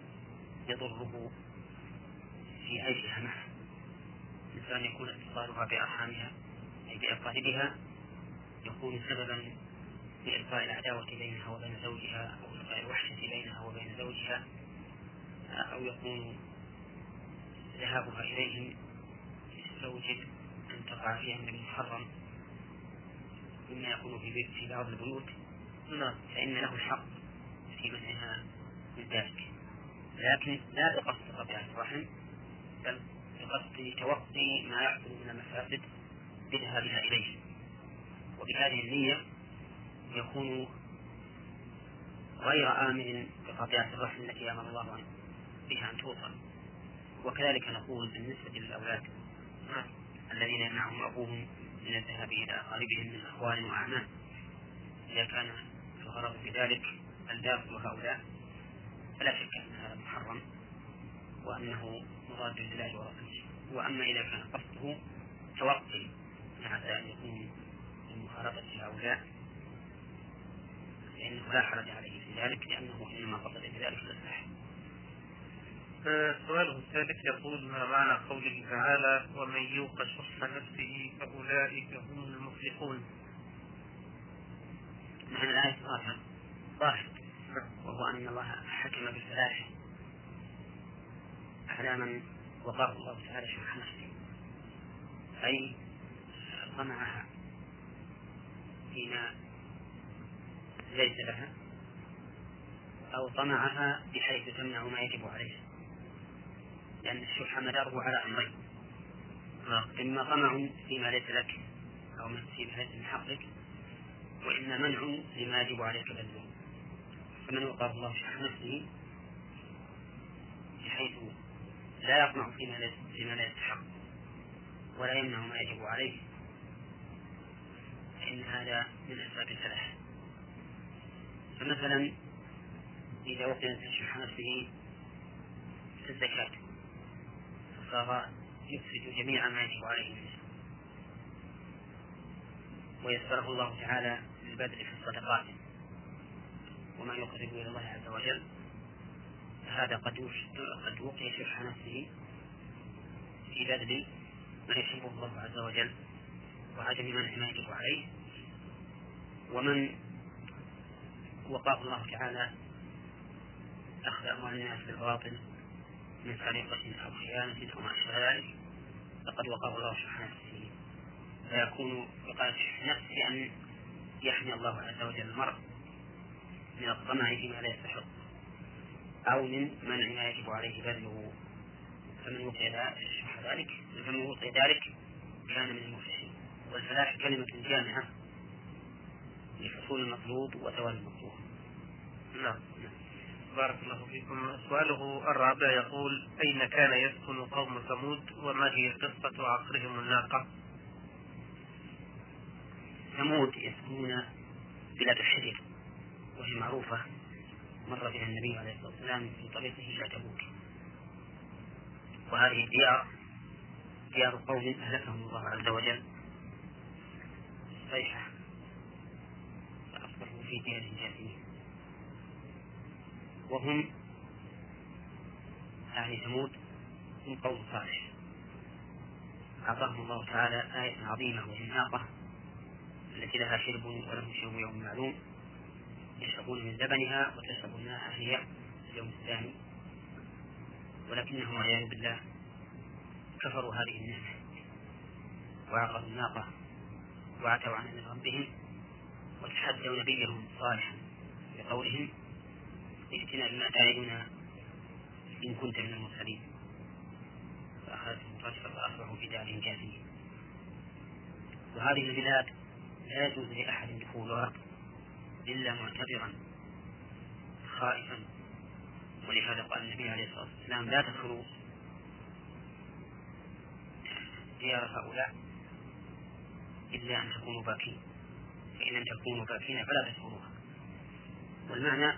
يضره في عيشها معه مثل أن يكون اتصالها بأرحامها أي بأقاربها يكون سببا في إلقاء العداوة بينها وبين زوجها أو إلقاء الوحشة بينها وبين زوجها أو يكون ذهابها إليهم يستوجب أن تقع في أمر محرم مما يكون في بيت في بعض البيوت. نعم. فإن له الحق في منعها من ذلك. لكن لا بقصد طبيعة الرحم بل بقصد توقي ما يحصل من المفاسد بذهابها إليه. وبهذه النية يكون غير آمن بقطيعة الرحم التي أمر الله بها أن توصل. وكذلك نقول بالنسبة للأولاد الذين يمنعهم أبوهم من الذهاب إلى أقاربهم من أخوان وأعمام. إذا كان الغرض بذلك الداخل هؤلاء فلا شك أن هذا محرم وأنه مضاد لله ورسوله وأما إذا كان قصده توقي عسى أن يكون من مخالطة هؤلاء فإنه لا حرج عليه في ذلك لأنه إنما قصد بذلك الإصلاح. سؤاله الثالث يقول ما معنى قوله تعالى ومن يوق شح نفسه فأولئك هم المفلحون؟ معنى الآية ظاهر ظاهر وهو أن الله حكم بالفلاح على من وقاه الله تعالى شح نفسه. أي طمعها فيما ليس لها أو طمعها بحيث تمنع ما يجب عليها. لأن الشح مداره على أمرين. إما طمع فيما ليس لك أو فيما ليس من حقك وإما منع لما يجب عليك بذله فمن وقاه الله شح نفسه بحيث لا يطمع فيما لا فيما لا يستحق ولا يمنع ما يجب عليه فإن هذا من أسباب الفلاح. فمثلا إذا وقع شح نفسه في الزكاة. فصار يفسد جميع ما يجب عليه منه ويسره الله تعالى للبذل في الصدقات. وما يقرب إلى الله عز وجل فهذا قد قد وقي شح نفسه في بذل ما يحبه الله عز وجل وعدم منع ما يجب عليه. ومن وقاه الله تعالى أخذ أموال الناس بالباطل من سرقة أو خيانة أو ما أشبه ذلك فقد وقاه الله شح نفسه فيكون وقاية شح نفسه أن يحمي الله عز وجل المرء من الطمع فيما لا يستحق أو من منع ما يجب عليه بذله. فمن وقع ذلك؟ فمن وقع ذلك كان من المفلحين. والفلاح كلمة جامعة لحصول المطلوب وزوال المطلوب. نعم. بارك الله فيكم. سؤاله الرابع يقول أين كان يسكن قوم ثمود وما هي قصة عصرهم الناقة؟ ثمود يسكنون بلاد الحجر وهي معروفة مر بها النبي عليه الصلاة والسلام في طريقه إلى تبوك. وهذه الديار ديار قوم أهلكهم الله عز وجل. صيحة فأصبحوا في ديار جاثمين. وهم أهل ثمود من قوم صالح أعطاهم الله تعالى آية عظيمة وهي الناقة التي لها شرب ولهم شرب يوم معلوم. يشربون من لبنها وتشرب الماء هي اليوم الثاني. ولكنهم والعياذ بالله كفروا هذه النعمة وعقروا الناقة وعتوا عن أمر ربهم وتحدوا نبيهم صالحا بقولهم ائتنا بما تعدنا إن كنت من المرسلين فأخذتهم رجفة فأصبحوا في دارهم جاثمين وهذه البلاد لا يجوز لأحد دخولها إلا معتبرا خائفا. ولهذا قال النبي عليه الصلاة والسلام لا تدخلوا ديار هؤلاء إلا أن تكونوا باكين. فإن لم تكونوا باكين فلا تدخلوها. والمعنى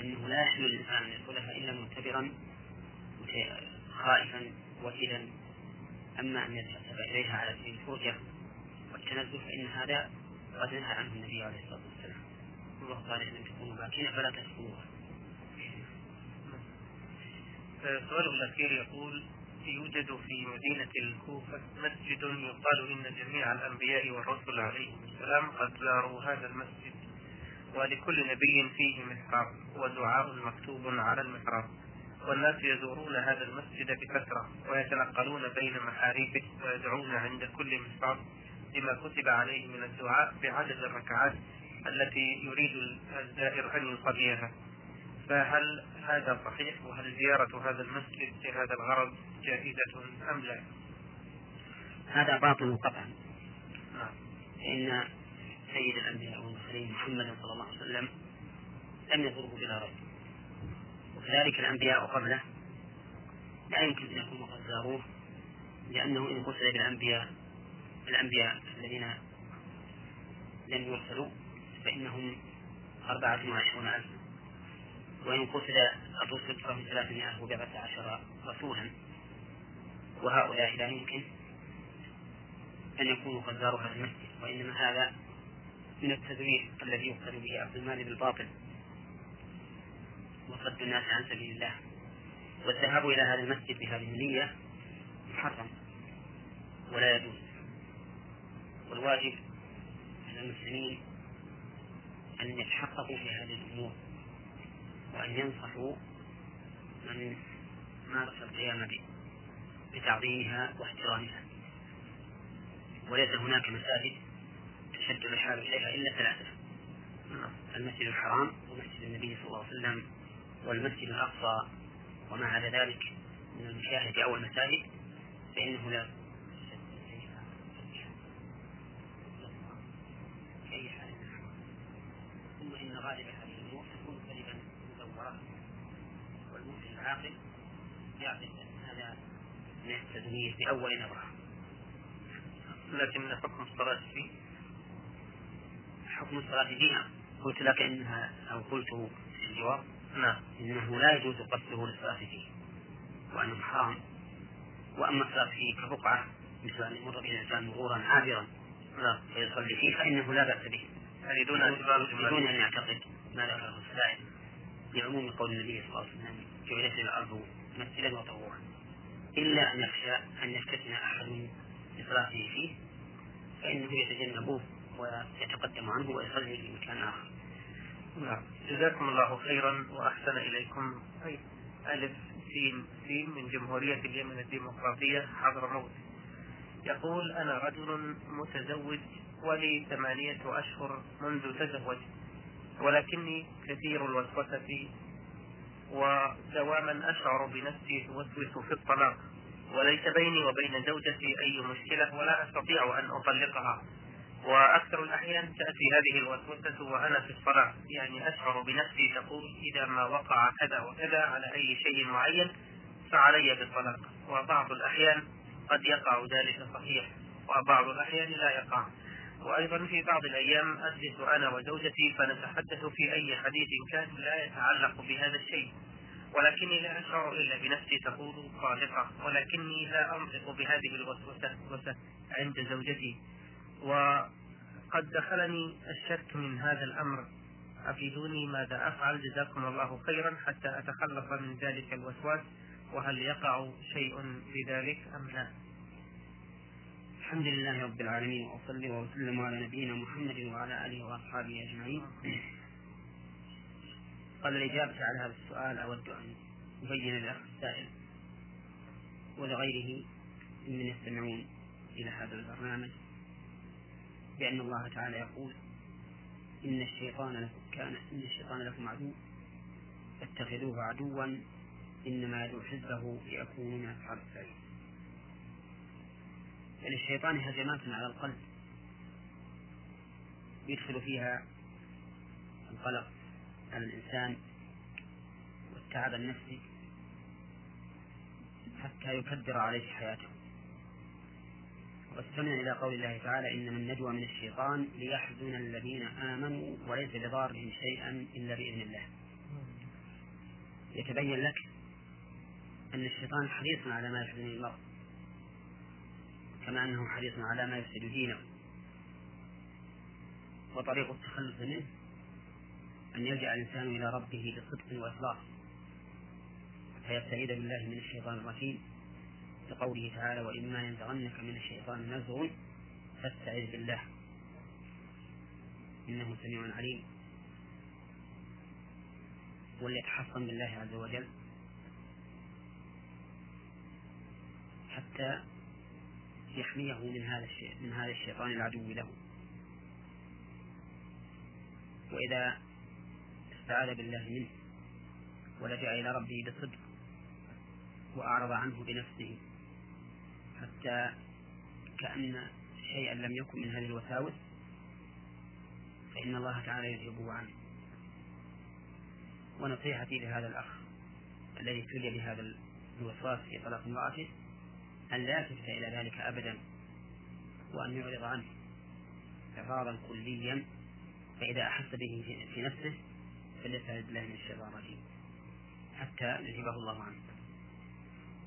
أنه لا يحمل الإنسان أن يدخلها إلا معتبرا خائفا وكلا أما أن يذهب إليها على سبيل الفرجة والتنزه فإن هذا قد نهى عنه النبي عليه الصلاة والسلام. الله قال إن تكونوا باكين فلا تدخلوها السؤال الأخير يقول يوجد في مدينة الكوفة مسجد يقال إن جميع الأنبياء والرسل عليهم السلام قد زاروا هذا المسجد. ولكل نبي فيه محراب ودعاء مكتوب على المحراب. والناس يزورون هذا المسجد بكثرة ويتنقلون بين محاريبه ويدعون عند كل محراب بما كتب عليه من الدعاء بعدد الركعات التي يريد الزائر أن يصليها. فهل هذا صحيح؟ وهل زيارة هذا المسجد لهذا الغرض جائزة أم لا؟ هذا باطل قطعا نعم. فإن سيد الأنبياء والمرسلين محمدا صلى الله عليه وسلم لم يزره بلا ريب. وكذلك الأنبياء قبله لا يمكن أن يكونوا قد زاروه لأنه إن قتل بالأنبياء الأنبياء الذين لم يرسلوا فإنهم أربعة وعشرون ألف. وإن قتل الرسل فهم ثلاثمائة وبضعة عشر رسولا. وهؤلاء لا يمكن أن يكونوا قد زاروا هذا المسجد وإنما هذا من التزوير الذي يقتل به عبد المال بالباطل. وصد الناس عن سبيل الله. والذهاب إلى هذا المسجد بهذه النية محرم ولا يجوز. والواجب على المسلمين أن يتحققوا في هذه الأمور وأن ينصحوا من مارس القيام بتعظيمها واحترامها. وليس هناك مساجد تشد الرحال إليها إلا ثلاثة المسجد الحرام ومسجد النبي صلى الله عليه وسلم والمسجد الأقصى وما عدا ذلك من المشاهد أو المساجد فإنه لا أي حال ثم إن غالب هذه الأمور تكون كذبا مزورة والمسلم العاقل يعرف أن هذا من التدمير بأول نظرة. لكن حكم الصلاة فيه حكم الصلاة فيها. قلت لك إنها أو قلت في الجواب نعم إنه لا يجوز قصده للصلاة فيه وأنه حرام. وأما الصلاة فيه كبقعة مثل أن يمر به الإنسان مرورا عابرا نعم فيصلي فيه فإنه لا بأس به. يعني دون بدون أن يعتقد ما ذكره السائل لعموم قول النبي صلى الله عليه وسلم جعلت الأرض مسجدا وطهورا. إلا أن يخشى أن يفتتن أحد لصلاته فيه فإنه يتجنبه. ويتقدم عنه ويصلي في مكان آخر. نعم. جزاكم الله خيرا وأحسن إليكم. ألف سين سين من جمهورية اليمن الديمقراطية حضرموت يقول أنا رجل متزوج ولي ثمانية أشهر منذ تزوج ولكني كثير الوسوسة ودواما أشعر بنفسي توسوس في الطلاق وليس بيني وبين زوجتي أي مشكلة ولا أستطيع أن أطلقها. وأكثر الأحيان تأتي هذه الوسوسة وأنا في الصلاة. يعني أشعر بنفسي تقول إذا ما وقع كذا وكذا على أي شيء معين فعلي بالطلاق. وبعض الأحيان قد يقع ذلك صحيح وبعض الأحيان لا يقع. وأيضا في بعض الأيام أجلس أنا وزوجتي فنتحدث في أي حديث كان لا يتعلق بهذا الشيء. ولكني لا أشعر إلا بنفسي تقول صادقة ولكني لا أنطق بهذه الوسوسة عند زوجتي. وقد دخلني الشك من هذا الأمر. أفيدوني ماذا أفعل؟ جزاكم الله خيرا حتى أتخلص من ذلك الوسواس. وهل يقع شيء في ذلك أم لا؟ الحمد لله رب العالمين وأصلي وأسلم على نبينا محمد وعلى آله وأصحابه أجمعين. قبل الإجابة على هذا السؤال أود أن أبين للأخ السائل ولغيره ممن يستمعون إلى هذا البرنامج. بأن الله تعالى يقول إن الشيطان لكم كان إن الشيطان لكم عدو فاتخذوه عدوا إنما يدعو حزبه ليكونوا من أصحاب السعير. فللشيطان هجمات على القلب يدخل فيها القلق على الإنسان والتعب النفسي حتى يكدر عليه حياته. واستمع إلى قول الله تعالى إنما النجوى من الشيطان ليحزن الذين آمنوا وليس بضارهم شيئا إلا بإذن الله. يتبين لك أن الشيطان حريص على ما يحزن المرء كما أنه حريص على ما يفسد دينه. وطريق التخلص منه أن يلجأ الإنسان إلى ربه بصدق وإخلاص فيستعيذ بالله من الشيطان الرجيم. لقوله تعالى وإما ينزغنك من الشيطان نزغ فاستعذ بالله إنه سميع عليم وليتحصن بالله عز وجل حتى يحميه من هذا الشيء من هذا الشيطان العدو له. وإذا استعاذ بالله منه ولجأ إلى ربه بصدق وأعرض عنه بنفسه حتى كأن شيئا لم يكن من هذه الوساوس فإن الله تعالى يذهبه عنه. ونصيحتي لهذا الأخ الذي ابتلي بهذا الوسواس في طلاق امرأته أن لا يلتفت إلى ذلك أبدا وأن يعرض عنه إعراضا كليا فإذا أحس به في نفسه فليستعذ بالله من الشيطان الرجيم حتى يذهبه الله عنه.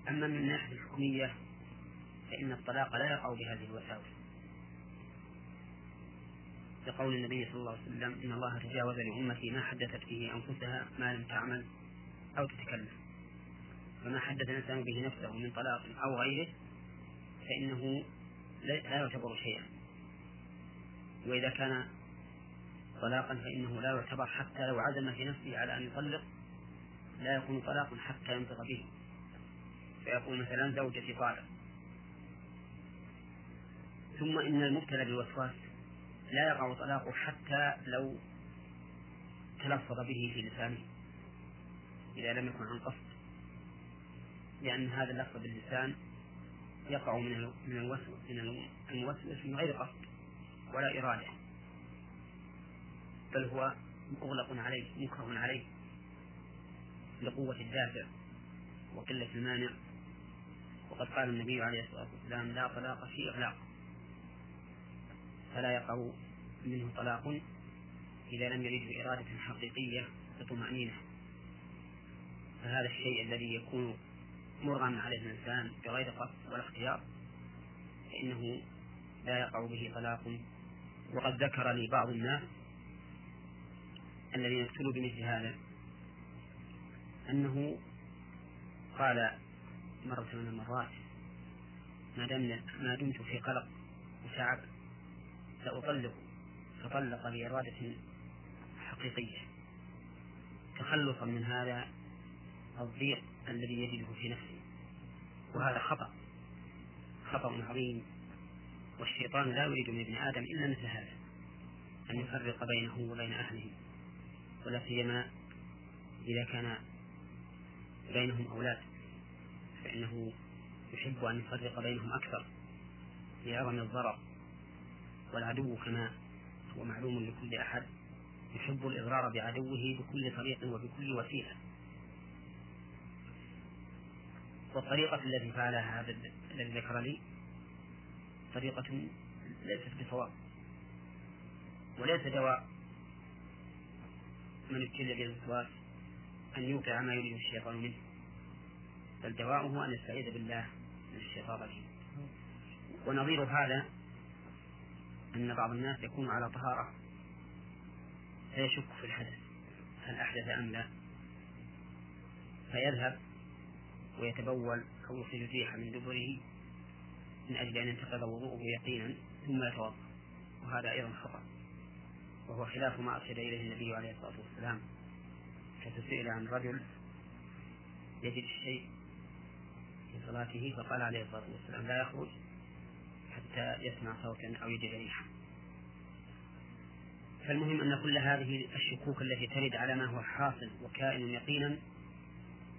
أما من الناحية الحكمية فإن الطلاق لا يقع بهذه الوساوس. لقول النبي صلى الله عليه وسلم إن الله تجاوز لأمتي ما حدثت به أنفسها ما لم تعمل أو تتكلم. فما حدث الإنسان به نفسه من طلاق أو غيره فإنه لا يعتبر شيئا. وإذا كان طلاقا فإنه لا يعتبر حتى لو عزم في نفسه على أن يطلق لا يكون طلاقا حتى ينطق به. فيقول مثلا زوجتي طالق. ثم إن المبتلى بالوسواس لا يقع طلاقه حتى لو تلفظ به في لسانه إذا لم يكن عن قصد. لأن هذا اللفظ باللسان يقع من من الوسوس من الموسوس من غير قصد ولا إرادة. بل هو مغلق عليه مكره عليه لقوة الدافع وقلة المانع. وقد قال النبي عليه الصلاة والسلام لا طلاق في إغلاق. فلا يقع منه طلاق إذا لم يرده إرادة حقيقية بطمأنينة. فهذا الشيء الذي يكون مرغما عليه الإنسان بغير قصد ولا اختيار فإنه لا يقع به طلاق. وقد ذكر لي بعض الناس الذين ابتلوا بمثل هذا أنه قال مرة من المرات ما ما دمت في قلق وتعب سأطلق فطلق بإرادة حقيقية. تخلصا من هذا الضيق الذي يجده في نفسه وهذا خطأ خطأ عظيم. والشيطان لا يريد من ابن آدم إلا مثل هذا أن يفرق بينه وبين أهله. ولا سيما إذا كان بينهم أولاد فإنه يحب أن يفرق بينهم أكثر. لعظم الضرر. والعدو كما هو معلوم لكل أحد يحب الإضرار بعدوه بكل طريق وبكل وسيلة. والطريقة التي فعلها هذا الذي ذكر لي طريقة ليست بصواب وليس دواء من ابتلي بالوسواس أن يوقع ما يريد الشيطان منه بل دواؤه أن يستعيذ بالله من الشيطان الرجيم. ونظير هذا أن بعض الناس يكون على طهارة فيشك في الحدث هل أحدث أم لا؟ فيذهب ويتبول أو يخرج الريح من دبره من أجل أن ينتقض وضوءه يقينا ثم يتوضأ وهذا أيضا خطأ وهو خلاف ما أرشد إليه النبي عليه الصلاة والسلام. فسئل عن رجل يجد الشيء في صلاته فقال عليه الصلاة والسلام لا يخرج. حتى يسمع صوتا أو يجد ريحا. فالمهم أن كل هذه الشكوك التي ترد على ما هو حاصل وكائن يقينا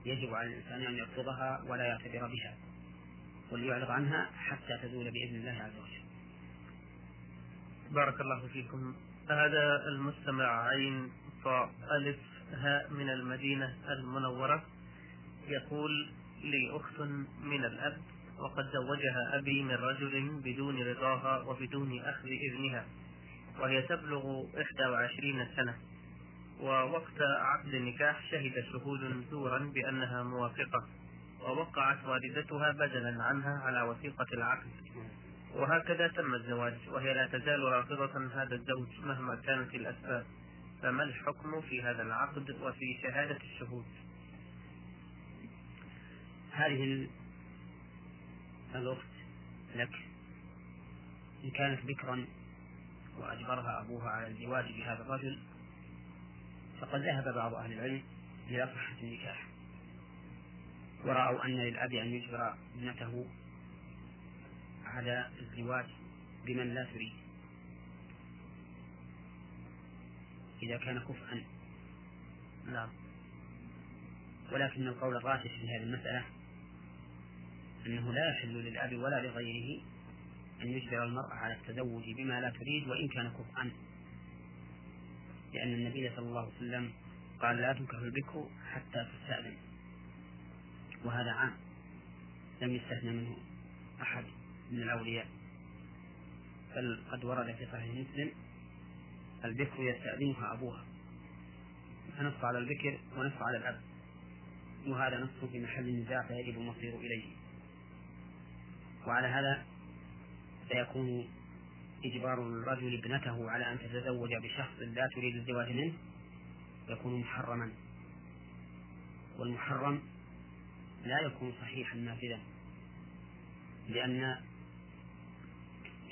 يجب على الإنسان أن يرفضها ولا يعتبر بها وليعرض عنها حتى تزول بإذن الله عز وجل. بارك الله فيكم. هذا المستمع عين طاء ألف هاء من المدينة المنورة يقول لي أخت من الأب وقد زوجها أبي من رجل بدون رضاها وبدون أخذ إذنها وهي تبلغ 21 سنة. ووقت عقد النكاح شهد شهود زورا بأنها موافقة ووقعت والدتها بدلا عنها على وثيقة العقد. وهكذا تم الزواج وهي لا تزال رافضة هذا الزوج مهما كانت الأسباب. فما الحكم في هذا العقد وفي شهادة الشهود؟ هذه الأخت لك إن كانت بكرا وأجبرها أبوها على الزواج بهذا الرجل فقد ذهب بعض أهل العلم إلى صحة النكاح. ورأوا أن للأب أن يجبر ابنته على الزواج بمن لا تريد. إذا كان كفءا نعم ولكن القول الراجح في هذه المسألة أنه لا يحل للأب ولا لغيره أن يجبر المرأة على التزوج بما لا تريد وإن كان كفءا لأن النبي صلى الله عليه وسلم قال لا تنكح البكر حتى تستأذن. وهذا عام. لم يستثنى منه أحد من الأولياء. بل قد ورد في صحيح مسلم البكر يستأذنها أبوها. فنص على البكر ونص على الأب. وهذا نص في محل النزاع فيجب المصير إليه. وعلى هذا فيكون إجبار الرجل ابنته على أن تتزوج بشخص لا تريد الزواج منه يكون محرما. والمحرم لا يكون صحيحا نافذا لأن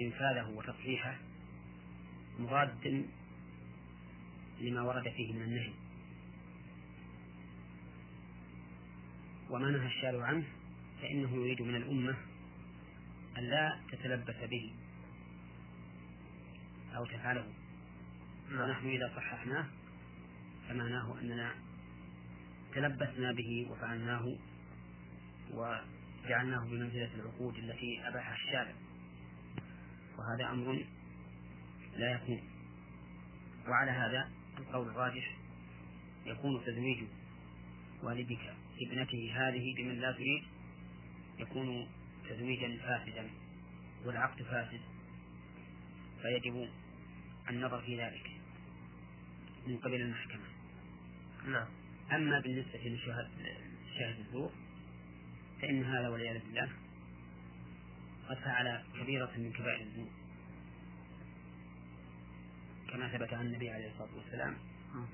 إنفاذه وتصحيحه مضاد لما ورد فيه من النهي. وما نهى الشارع عنه فإنه يريد من الأمة أن لا تتلبس به أو تفعله. ونحن إذا صححناه فمعناه أننا تلبسنا به وفعلناه وجعلناه بمنزلة العقود التي أباحها الشارع. وهذا أمر لا يكون. وعلى هذا القول الراجح يكون تزويج والدك ابنته هذه بمن لا تريد يكون تزويجا فاسدا والعقد فاسد فيجب النظر في ذلك من قبل المحكمة. نعم. أما بالنسبة لشاهد الزور فإن هذا والعياذ بالله قد فعل كبيرة من كبائر الذنوب. كما ثبت عن النبي عليه الصلاة والسلام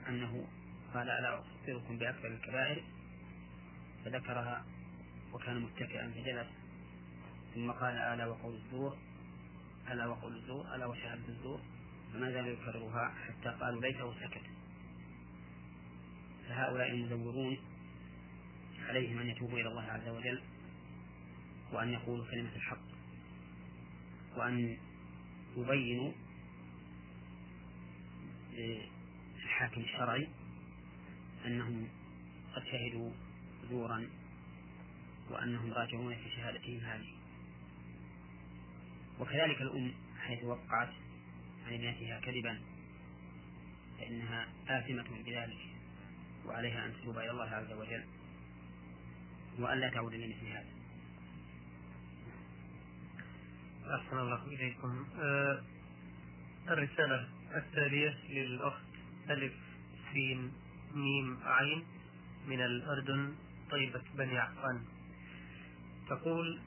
أنه قال ألا أخبركم بأكبر الكبائر؟ فذكرها وكان متكئا فجلس. ثم قال ألا وقول الزور؟ ألا وقول الزور؟ ألا وشهادة الزور؟ فما زال يكررها حتى قالوا ليته سكت؟ فهؤلاء المزورون عليهم أن يتوبوا إلى الله عز وجل وأن يقولوا كلمة الحق وأن يبينوا للحاكم الشرعي أنهم قد شهدوا زورا وأنهم راجعون في شهادتهم هذه. وكذلك الأم حيث وقعت عن ابنتها كذبا فإنها آثمة بذلك وعليها أن تتوب إلى الله عز وجل وأن لا تعود لمثل هذا. أحسن الله إليكم. آه الرسالة التالية للأخت ألف سين ميم عين من الأردن طيبة بني عفان. تقول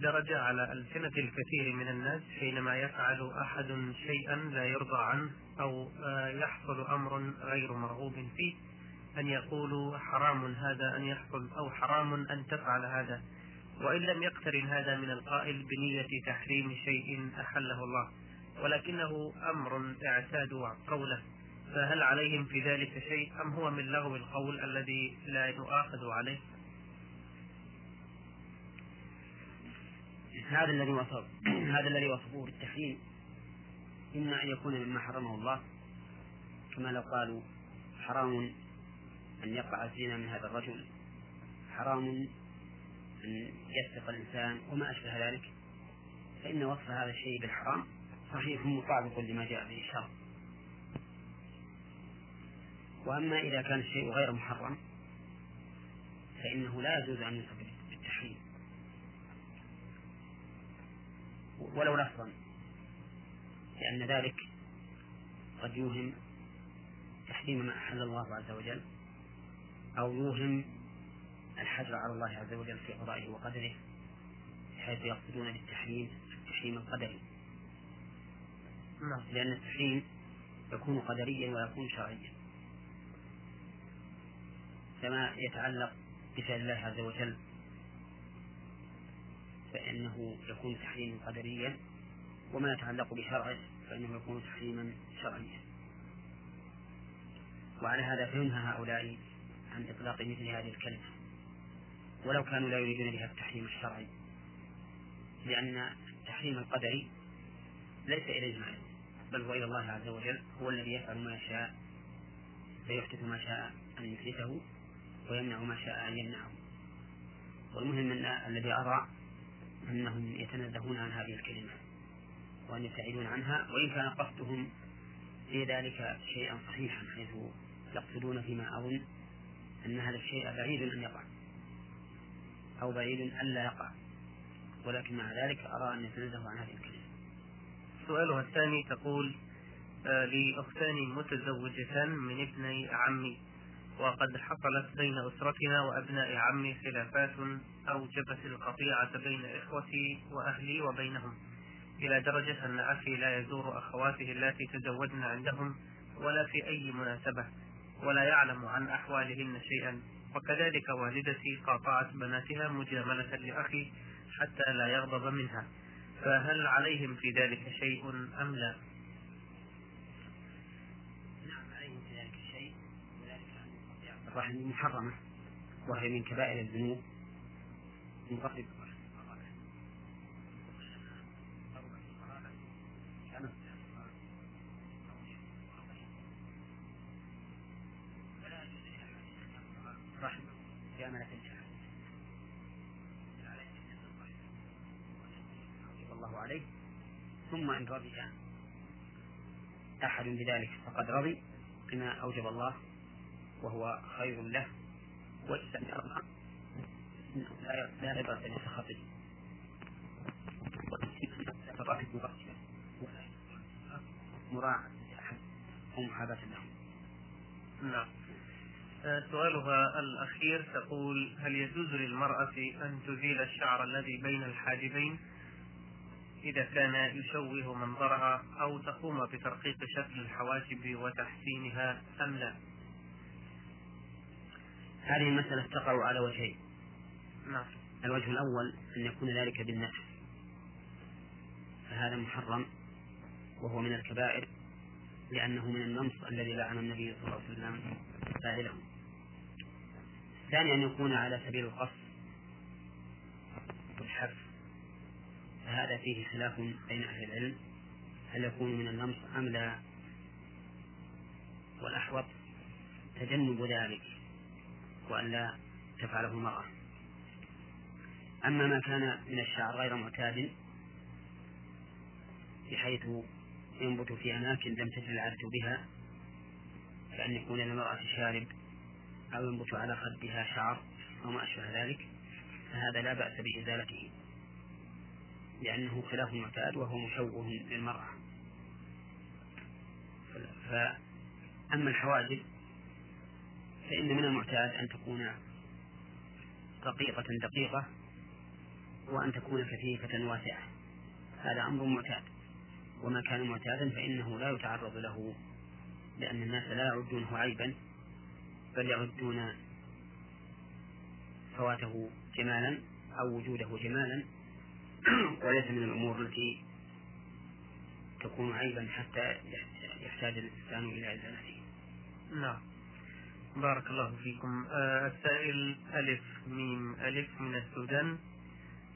درج على ألسنة الكثير من الناس حينما يفعل أحد شيئا لا يرضى عنه أو آه، يحصل أمر غير مرغوب فيه أن يقولوا حرام هذا أن يحصل أو حرام أن تفعل هذا. وإن لم يقترن هذا من القائل بنية تحريم شيء أحله الله. ولكنه أمر اعتادوا قوله. فهل عليهم في ذلك شيء أم هو من لغو القول الذي لا يؤاخذ عليه؟ هذا الذي وصف (clears throat) هذا الذي وصفوه بالتحريم إما أن يكون مما حرمه الله كما لو قالوا حرام أن يقع الزنا من هذا الرجل. حرام أن يسرق الإنسان وما أشبه ذلك. فإن وصف هذا الشيء بالحرام صحيح مطابق لما جاء به الشرع وأما إذا كان الشيء غير محرم فإنه لا يجوز أن يوصف ولو لفظا لأن ذلك قد يوهم تحريم ما أحل الله عز وجل أو يوهم الحجر على الله عز وجل في قضائه وقدره بحيث يقصدون بالتحريم التحريم القدري. نعم. لأن التحريم يكون قدريا ويكون شرعيا. كما يتعلق بفعل الله عز وجل فإنه يكون تحريما قدريا وما يتعلق بشرعه فإنه يكون تحريما شرعيا. وعلى هذا فينهى هؤلاء عن إطلاق مثل هذه الكلمة. ولو كانوا لا يريدون بها التحريم الشرعي لأن التحريم القدري ليس إليه معنى بل هو إلى الله عز وجل هو الذي يفعل ما يشاء فيحدث ما شاء أن يحدثه ويمنع ما شاء أن يمنعه. والمهم أن الذي أرى أنهم يتنزهون عن هذه الكلمة وأن يبتعدون عنها وإن كان قصدهم في ذلك شيئا صحيحا حيث يقصدون فيما أظن أن هذا الشيء بعيد أن يقع أو بعيد أن لا يقع. ولكن مع ذلك أرى أن يتنزهوا عن هذه الكلمة. سؤالها الثاني تقول آه، لأختان متزوجتان من ابني عمي. وقد حصلت بين أسرتنا وأبناء عمي خلافات أوجبت القطيعة بين إخوتي وأهلي وبينهم إلى درجة أن أخي لا يزور أخواته اللاتي تزوجن عندهم ولا في أي مناسبة ولا يعلم عن أحوالهن شيئا وكذلك والدتي قاطعت بناتها مجاملة لأخي حتى لا يغضب منها فهل عليهم في ذلك شيء أم لا؟ نعم عليهم في ذلك شيء وذلك أن قطيعة الرحم محرمة وهي من كبائر الذنوب. من قبل جاملة الجهل الله عليه. ثم إن رضي أحد بذلك فقد رضي بما أوجب الله وهو خير له وإن لا عبرة لسخطه مراعاة ومحاباة له نعم. آه، سؤالها الأخير تقول هل يجوز للمرأة أن تزيل الشعر الذي بين الحاجبين إذا كان يشوه منظرها أو تقوم بترقيق شكل الحواجب وتحسينها أم لا؟ هذه المسألة تقع على وجهين. نعم. الوجه الأول أن يكون ذلك بالنفس فهذا محرم وهو من الكبائر لأنه من النمص الذي لعن النبي صلى الله عليه وسلم فاعله الثاني أن يكون على سبيل القصد والحرف. فهذا فيه خلاف بين أهل العلم. هل يكون من النمص أم لا؟ والأحوط تجنب ذلك. وألا تفعله المرأة. أما ما كان من الشعر غير معتاد بحيث ينبت في أماكن لم تجد العادة بها كأن يكون للمرأة شارب أو ينبت على خدها شعر أو ما أشبه ذلك فهذا لا بأس بإزالته لأنه خلاف المعتاد وهو مشوه للمرأة. فأما الحواجب فإن من المعتاد أن تكون رقيقة دقيقة وأن تكون كثيفة واسعة. هذا أمر معتاد. وما كان معتادا فإنه لا يتعرض له لأن الناس لا يعدونه عيبا بل يعدون فواته جمالا أو وجوده جمالا. (clears throat) وليس من الأمور التي تكون عيبا حتى يحتاج الإنسان إلى إزالته. نعم. بارك الله فيكم. آه السائل ألف ميم ألف من السودان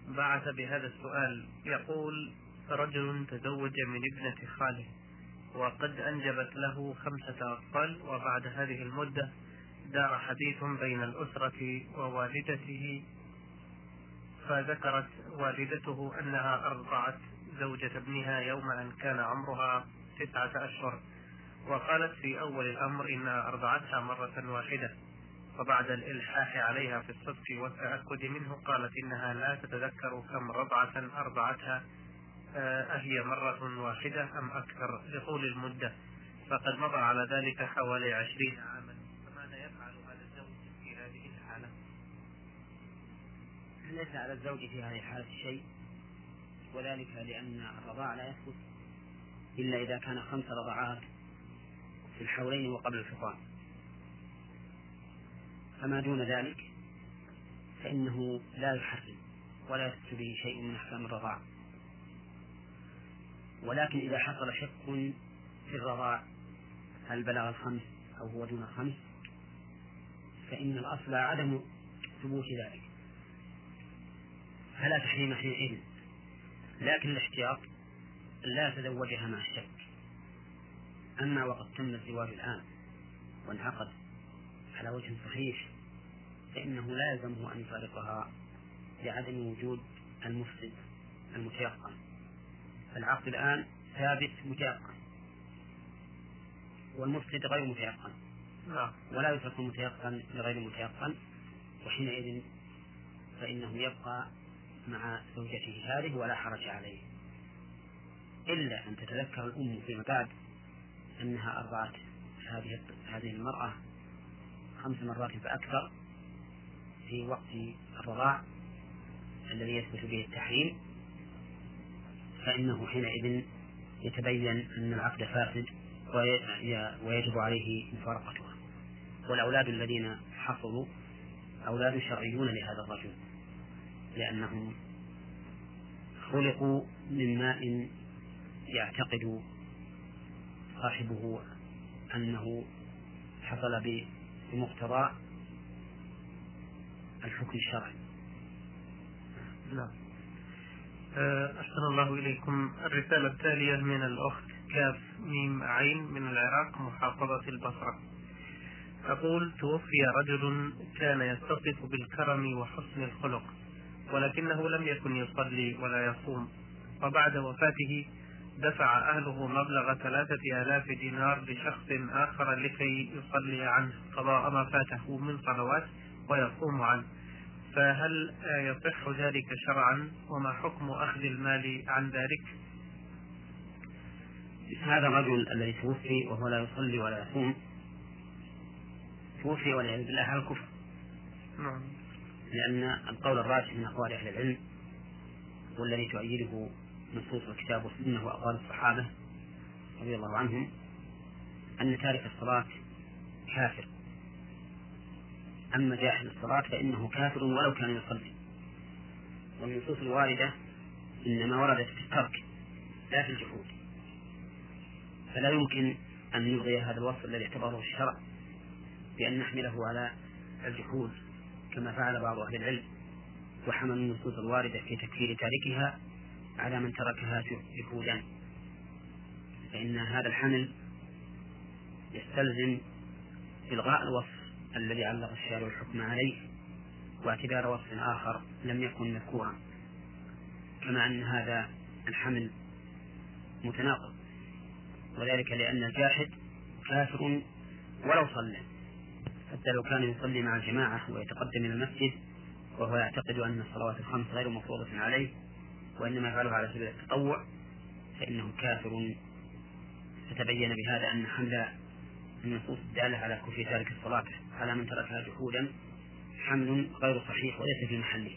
بعث بهذا السؤال. يقول رجل تزوج من ابنة خاله وقد أنجبت له خمسة أطفال وبعد هذه المدة دار حديث بين الأسرة ووالدته فذكرت والدته أنها أرضعت زوجة ابنها يوم أن كان عمرها تسعة أشهر. وقالت في أول الأمر إنها أرضعتها مرة واحدة وبعد الإلحاح عليها في الصدق والتأكد منه قالت إنها لا تتذكر كم رضعة أرضعتها آه، أهي مرة واحدة أم أكثر لطول المدة. فقد مضى على ذلك حوالي عشرين عاما. فماذا يفعل هذا الزوج في هذه الحالة؟ ليس على الزوج في هذه الحالة شيء؟ وذلك لأن الرضاع لا يثبت إلا إذا كان خمس رضعات. في الحولين وقبل الفطام. فما دون ذلك فإنه لا يحرم ولا يثبت به شيء من أحكام الرضاع. ولكن إذا حصل شك في الرضاع هل بلغ الخمس أو هو دون الخمس؟ فإن الأصل عدم ثبوت ذلك. فلا تحريم حينئذ. لكن الاحتياط لا يتزوجها مع الشك أما وقد تم الزواج الآن وانعقد على وجه صحيح فإنه لا يلزمه أن يفارقها لعدم وجود المفسد المتيقن. العقد الآن ثابت متيقن والمفسد غير متيقن. نعم. ولا يترك المتيقن لغير المتيقن وحينئذ فإنه يبقى مع زوجته هذه ولا حرج عليه. إلا أن تتذكر الأم فيما بعد أنها أرضعت هذه هذه المرأة خمس مرات فأكثر في وقت الرضاع الذي يثبت به التحريم. فإنه حينئذ يتبين أن العقد فاسد ويجب عليه مفارقتها. والأولاد الذين حصلوا أولاد شرعيون لهذا الرجل لأنهم خلقوا من ماء يعتقد صاحبه أنه حصل بمقتضى الحكم الشرعي. نعم. أه، أحسن الله إليكم. الرسالة التالية من الأخت كاف ميم عين من العراق محافظة البصرة. تقول توفي رجل كان يتصف بالكرم وحسن الخلق ولكنه لم يكن يصلي ولا يصوم وبعد وفاته دفع أهله مبلغ ثلاثة آلاف دينار لشخص آخر لكي يصلي عنه قضاء ما فاته من صلوات ويصوم عنه. فهل يصح ذلك شرعا؟ وما حكم أخذ المال عن ذلك؟ هذا الرجل الذي توفي وهو لا يصلي ولا يصوم توفي والعياذ بالله على الكفر. نعم. لأن القول الراجح من أقوال أهل العلم والذي تؤيده نصوص الكتاب والسنة وأقوال الصحابة رضي الله عنهم أن تارك الصلاة كافر. أما جاحد الصلاة فإنه كافر ولو كان يصلي. والنصوص الواردة إنما وردت في الترك لا في الجحود. فلا يمكن أن نلغي هذا الوصف الذي اعتبره الشرع بأن نحمله على الجحود كما فعل بعض أهل العلم. وحمل النصوص الواردة في تكفير تاركها على من تركها جحودا فإن هذا الحمل يستلزم إلغاء الوصف الذي علق الشارع الحكم عليه واعتبار وصف آخر لم يكن مذكورا. كما أن هذا الحمل متناقض وذلك لأن الجاحد كافر ولو صلى. حتى لو كان يصلي مع الجماعة ويتقدم إلى المسجد وهو يعتقد أن الصلوات الخمس غير مفروضة عليه وإنما يفعلها على سبيل التطوع فإنه كافر فتبين بهذا أن حمل النصوص الدالة على كفر تارك الصلاة على من تركها جحودا. حمل غير صحيح وليس في محله.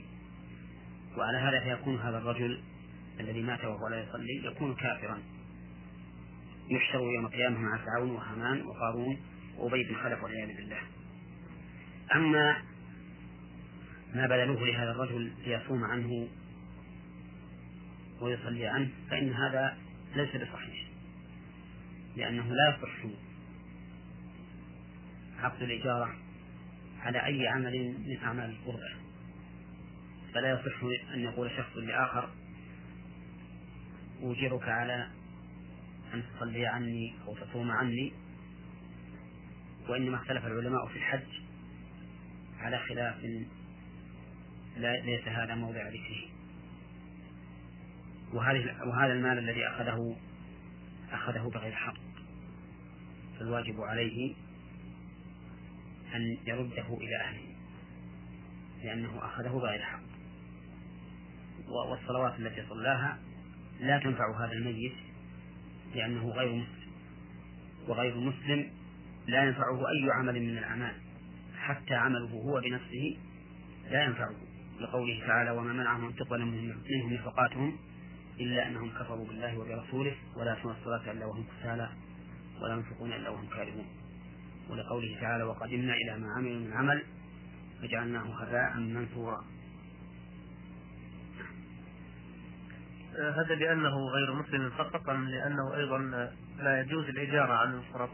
وعلى هذا فيكون هذا الرجل الذي مات وهو لا يصلي يكون كافرا. يحشروا يوم القيامة مع فرعون وهامان وقارون وأبي بن خلف والعياذ بالله. أما ما بذلوه لهذا الرجل ليصوم عنه ويصلي عنه فإن هذا ليس بصحيح. لأنه لا يصح عقد الإجارة على أي عمل من أعمال القربة. فلا يصح أن يقول شخص لآخر أوجرك على أن تصلي عني أو تصوم عني. وإنما اختلف العلماء في الحج على خلاف لا ليس هذا موضع ذكره. وهذه وهذا المال الذي أخذه أخذه بغير حق. فالواجب عليه أن يرده إلى أهله لأنه أخذه بغير حق. والصلوات التي صلاها لا تنفع هذا الميت لأنه غير مسلم. وغير مسلم لا ينفعه أي عمل من الأعمال. حتى عمله هو بنفسه لا ينفعه. لقوله تعالى وما منعهم أن تقبل منهم نفقاتهم إلا أنهم كفروا بالله وبرسوله ولا يأتون الصلاة إلا وهم كسالى ولا ينفقون إلا وهم كارهون. ولقوله تعالى وقدمنا إلى ما عملوا من عمل فجعلناه هباء منثورا. هذا لأنه غير مسلم فقط أم لأنه أيضا لا يجوز الإجارة عن الفرط؟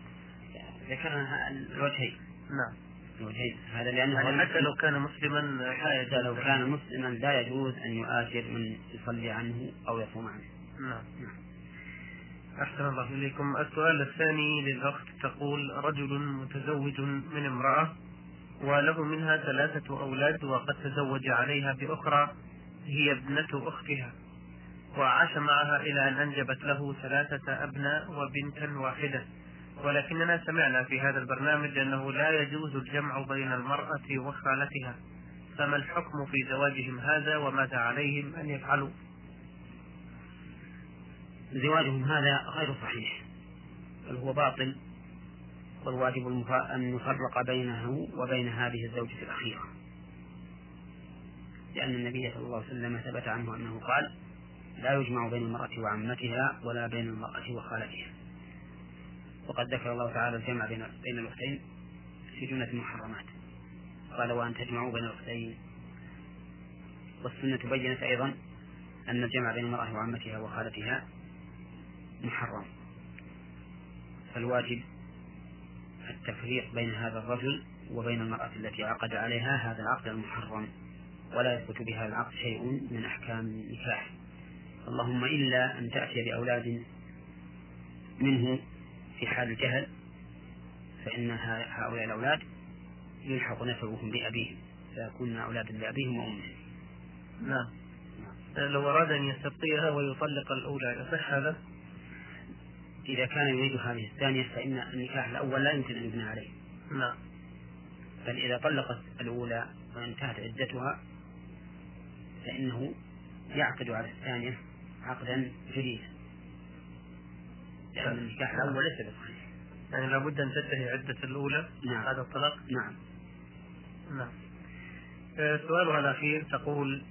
ذكرنا الوجهين. نعم. الوجهين هذا لأنه يعني حتى لو كان مسلما حتى لو كان مسلما لا يجوز أن يؤاجر من يصلي عنه أو يصوم عنه. نعم. أحسن الله إليكم. السؤال الثاني للأخت تقول رجل متزوج من امرأة وله منها ثلاثة أولاد وقد تزوج عليها بأخرى هي ابنة أختها وعاش معها إلى أن أنجبت له ثلاثة أبناء وبنتا واحدة. ولكننا سمعنا في هذا البرنامج أنه لا يجوز الجمع بين المرأة وخالتها فما الحكم في زواجهم هذا وماذا عليهم أن يفعلوا؟ زواجهم هذا غير صحيح بل هو باطل والواجب أن نفرق بينه وبين هذه الزوجة الأخيرة. لأن النبي صلى الله عليه وسلم ثبت عنه أنه قال لا يجمع بين المرأة وعمتها ولا بين المرأة وخالتها. وقد ذكر الله تعالى الجمع بين بين الأختين في جملة المحرمات. قال وأن تجمعوا بين الأختين والسنة بينت أيضا أن الجمع بين المرأة وعمتها وخالتها محرم. فالواجب التفريق بين هذا الرجل وبين المرأة التي عقد عليها هذا العقد المحرم ولا يثبت بهذا العقد شيء من أحكام النكاح. اللهم إلا أن تأتي بأولاد منه في حال الجهل فإن هؤلاء الأولاد يلحق نسبهم بأبيهم فيكون أولادا لأبيهم وأمهم. نعم. لو أراد أن يستبقيها ويطلق الأولى يصح هذا؟ إذا كان يريد هذه الثانية فإن النكاح الأول لا يمكن أن يبنى عليه. نعم. بل إذا طلقت الأولى وانتهت عدتها فإنه يعقد على الثانية عقدا جديدا. النكاح الأول ليس بصحيح يعني لابد أن تنتهي عدة الأولى نعم. هذا الطلاق. نعم. نعم. آه، سؤالها الأخير تقول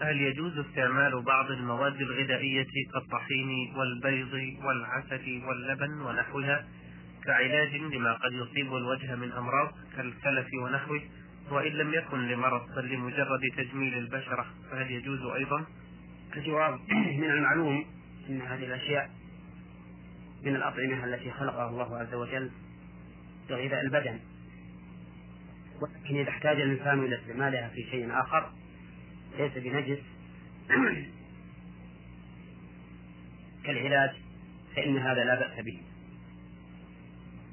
هل يجوز استعمال بعض المواد الغذائية كالطحين والبيض والعسل واللبن ونحوها كعلاج لما قد يصيب الوجه من أمراض كالكلف ونحوه؟ وإن لم يكن لمرض بل لمجرد تجميل البشرة فهل يجوز أيضا؟ الجواب (clears throat) من المعلوم أن هذه الأشياء من الأطعمة التي خلقها الله عز وجل لغذاء البدن. ولكن إذا احتاج الإنسان إلى استعمالها في شيء آخر ليس بنجس. (clears throat) كالعلاج فإن هذا لا بأس به.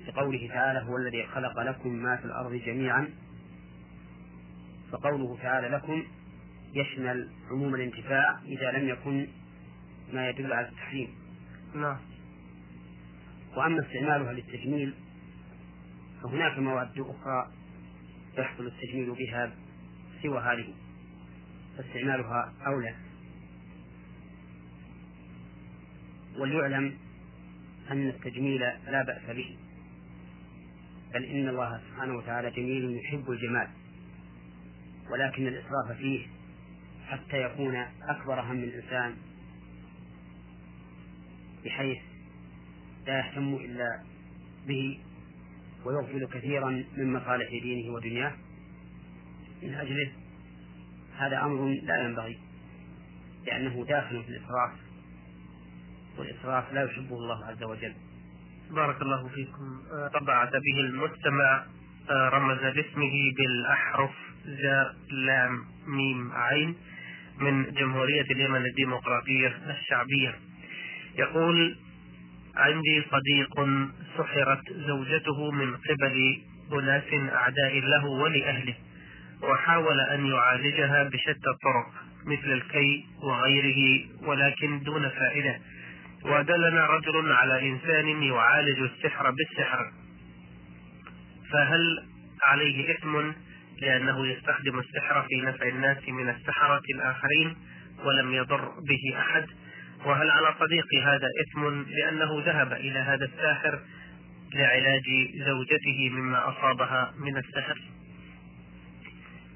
لقوله تعالى هو الذي خلق لكم ما في الأرض جميعا. فقوله تعالى لكم يشمل عموم الانتفاع إذا لم يكن ما يدل على التحريم. نعم. وأما استعمالها للتجميل فهناك مواد أخرى يحصل التجميل بها سوى هذه فاستعمالها أولى. وليعلم أن التجميل لا بأس به بل إن الله سبحانه وتعالى جميل يحب الجمال ولكن الإسراف فيه حتى يكون أكبر هم الإنسان بحيث لا يهتم إلا به ويغفل كثيرا من مصالح دينه ودنياه. من أجله هذا أمر لا ينبغي لأنه داخل في الإسراف والإسراف لا يحبه الله عز وجل. بارك الله فيكم. طبعت به المستمع رمز لاسمه بالأحرف زاء لام ميم عين من جمهورية اليمن الديمقراطية الشعبية. يقول عندي صديق سحرت زوجته من قبل أناس أعداء له ولأهله وحاول أن يعالجها بشتى الطرق مثل الكي وغيره ولكن دون فائدة. ودلنا رجل على إنسان يعالج السحر بالسحر. فهل عليه إثم لأنه يستخدم السحر في نفع الناس من السحرة الآخرين ولم يضر به أحد؟ وهل على صديقي هذا إثم لأنه ذهب إلى هذا الساحر لعلاج زوجته مما أصابها من السحر؟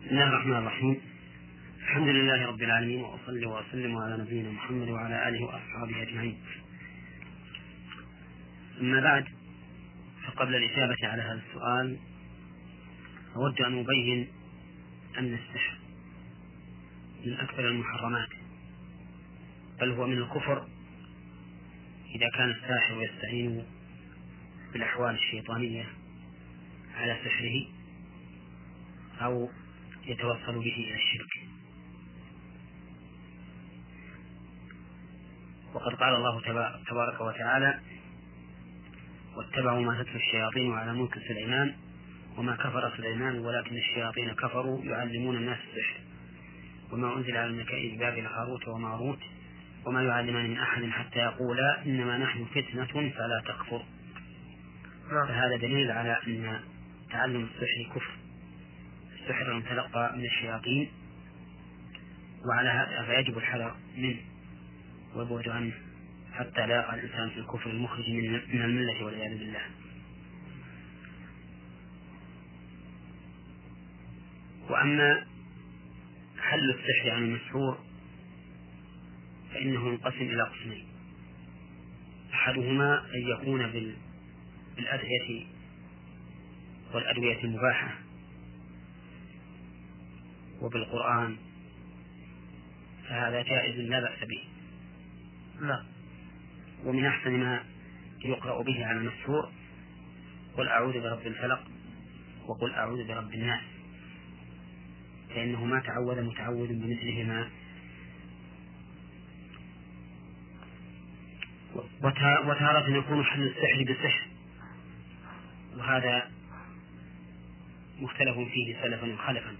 بسم الله الرحمن الرحيم. الحمد لله رب العالمين وأصلي وأسلم على نبينا محمد وعلى آله وأصحابه أجمعين. أما بعد فقبل الإجابة على هذا السؤال أود أن أبين أن السحر من أكبر المحرمات. بل هو من الكفر إذا كان الساحر يستعين بالأحوال الشيطانية على سحره أو يتوصل به إلى الشرك. وقد قال الله تبارك وتعالى واتبعوا ما تتلو الشياطين على ملك سليمان وما كفر سليمان ولكن الشياطين كفروا يعلمون الناس السحر. وما أنزل على الملكين ببابل هاروت وماروت وما يعلمان من أحد حتى يقولا إنما نحن فتنة فلا تكفر. نعم. فهذا دليل على أن تعلم السحر كفر. السحر المتلقى من الشياطين وعلى هذا فيجب الحذر منه والبعد عنه حتى لا يقع الإنسان في الكفر المخرج من الملة والعياذ بالله. وأما حل السحر عن المسحور فإنه ينقسم إلى قسمين. أحدهما أن يكون بالأدعية والأدوية المباحة وبالقرآن فهذا جائز لا بأس به. لا ومن أحسن ما يقرأ به على المسحور قل أعوذ برب الفلق وقل أعوذ برب الناس فإنه ما تعود متعود بمثلهما وتارة يكون حل السحر بالسحر. وهذا مختلف فيه سلفا وخلفا.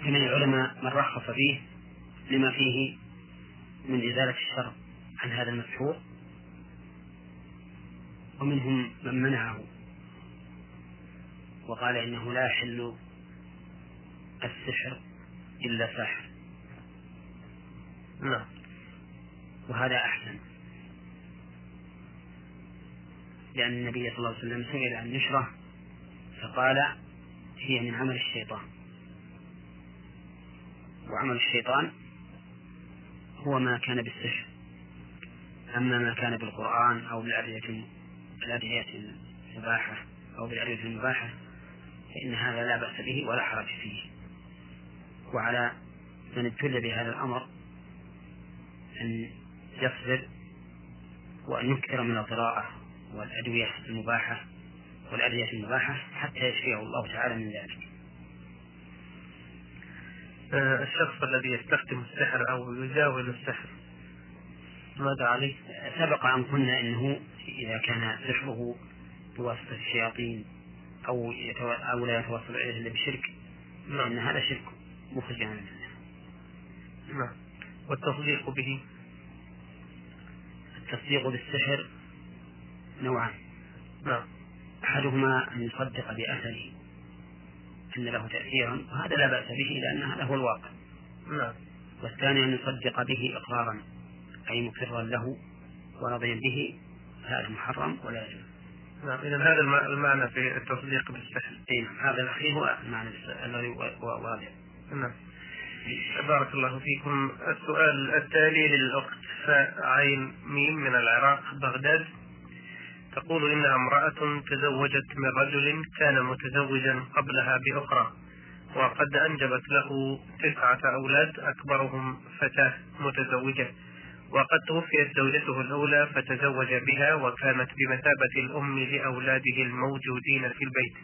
فمن العلماء من رخص فيه لما فيه من إزالة الشر عن هذا المسحور ومنهم من منعه. وقال إنه لا يحل السحر إلا ساحر نعم. وهذا أحسن. لأن النبي صلى الله عليه وسلم سئل عن نشرة فقال هي من عمل الشيطان. وعمل الشيطان هو ما كان بالسحر. أما ما كان بالقرآن أو بالأدعية الأدعية المباحة أو بالأدعية المباحة فإن هذا لا بأس به ولا حرج فيه. وعلى من ابتلي بهذا الأمر أن يصبر وأن يكثر من القراءة. والأدوية المباحة والأدوية المباحة حتى يشفيه الله تعالى من ذلك آه، الشخص الذي يستخدم السحر أو يزاول السحر ماذا عليه؟ سبق أن قلنا أنه إذا كان سحره بواسطة الشياطين أو يتو... أو لا يتوصل إليه إلا بشرك نعم. فإن هذا شرك مخرج عن الملة. نعم. والتصديق به؟ التصديق بالسحر نوعان. نعم. أحدهما أن يصدق بأثره أن له تأثيرا وهذا لا بأس به لأن هذا هو الواقع. نعم. والثاني أن يصدق به إقرارا أي مقرا له ورضيا به هذا محرم ولا يجوز. نعم إذا هذا المعنى في التصديق بالسحر. أي نعم هذا الأخير هو المعنى الذي واضح. نعم. بارك الله فيكم السؤال التالي للأخت عين ميم من العراق بغداد تقول إنها امرأة تزوجت من رجل كان متزوجا قبلها بأخرى وقد أنجبت له تسعة أولاد أكبرهم فتاة متزوجة وقد توفيت زوجته الأولى فتزوج بها وكانت بمثابة الأم لأولاده الموجودين في البيت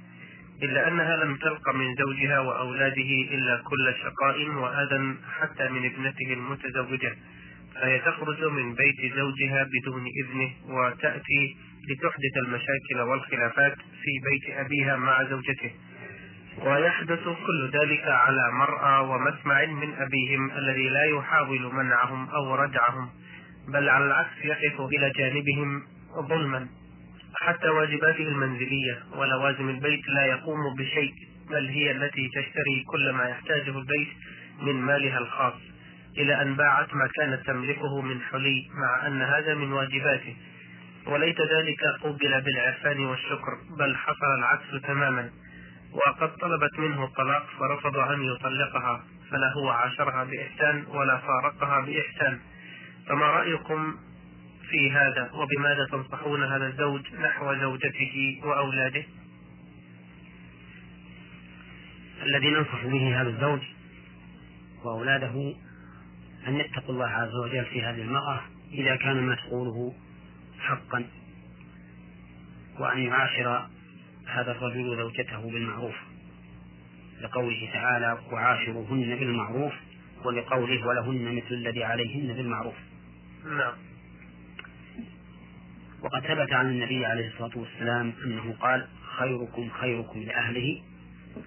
إلا أنها لم تلق من زوجها وأولاده إلا كل شقاء وأذى حتى من ابنته المتزوجة فهي تخرج من بيت زوجها بدون إذنه وتأتي لتحدث المشاكل والخلافات في بيت أبيها مع زوجته. ويحدث كل ذلك على مرأى ومسمع من أبيهم الذي لا يحاول منعهم أو ردعهم بل على العكس يقف إلى جانبهم ظلما. حتى واجباته المنزلية ولوازم البيت لا يقوم بشيء بل هي التي تشتري كل ما يحتاجه البيت من مالها الخاص إلى أن باعت ما كانت تملكه من حلي مع أن هذا من واجباته. وليت ذلك قوبل بالعرفان والشكر بل حصل العكس تماما. وقد طلبت منه الطلاق فرفض أن يطلقها فلا هو عاشرها بإحسان ولا فارقها بإحسان. فما رأيكم في هذا؟ وبماذا تنصحون هذا الزوج نحو زوجته وأولاده؟ الذي ننصح به هذا الزوج وأولاده أن يتقوا الله عز وجل في هذه المرأة إذا كان ما تقوله حقا وأن يعاشر هذا الرجل زوجته بالمعروف. لقوله تعالى وعاشروهن بالمعروف ولقوله ولهن مثل الذي عليهن بالمعروف نعم. وقد ثبت عن النبي عليه الصلاة والسلام أنه قال خيركم خيركم لأهله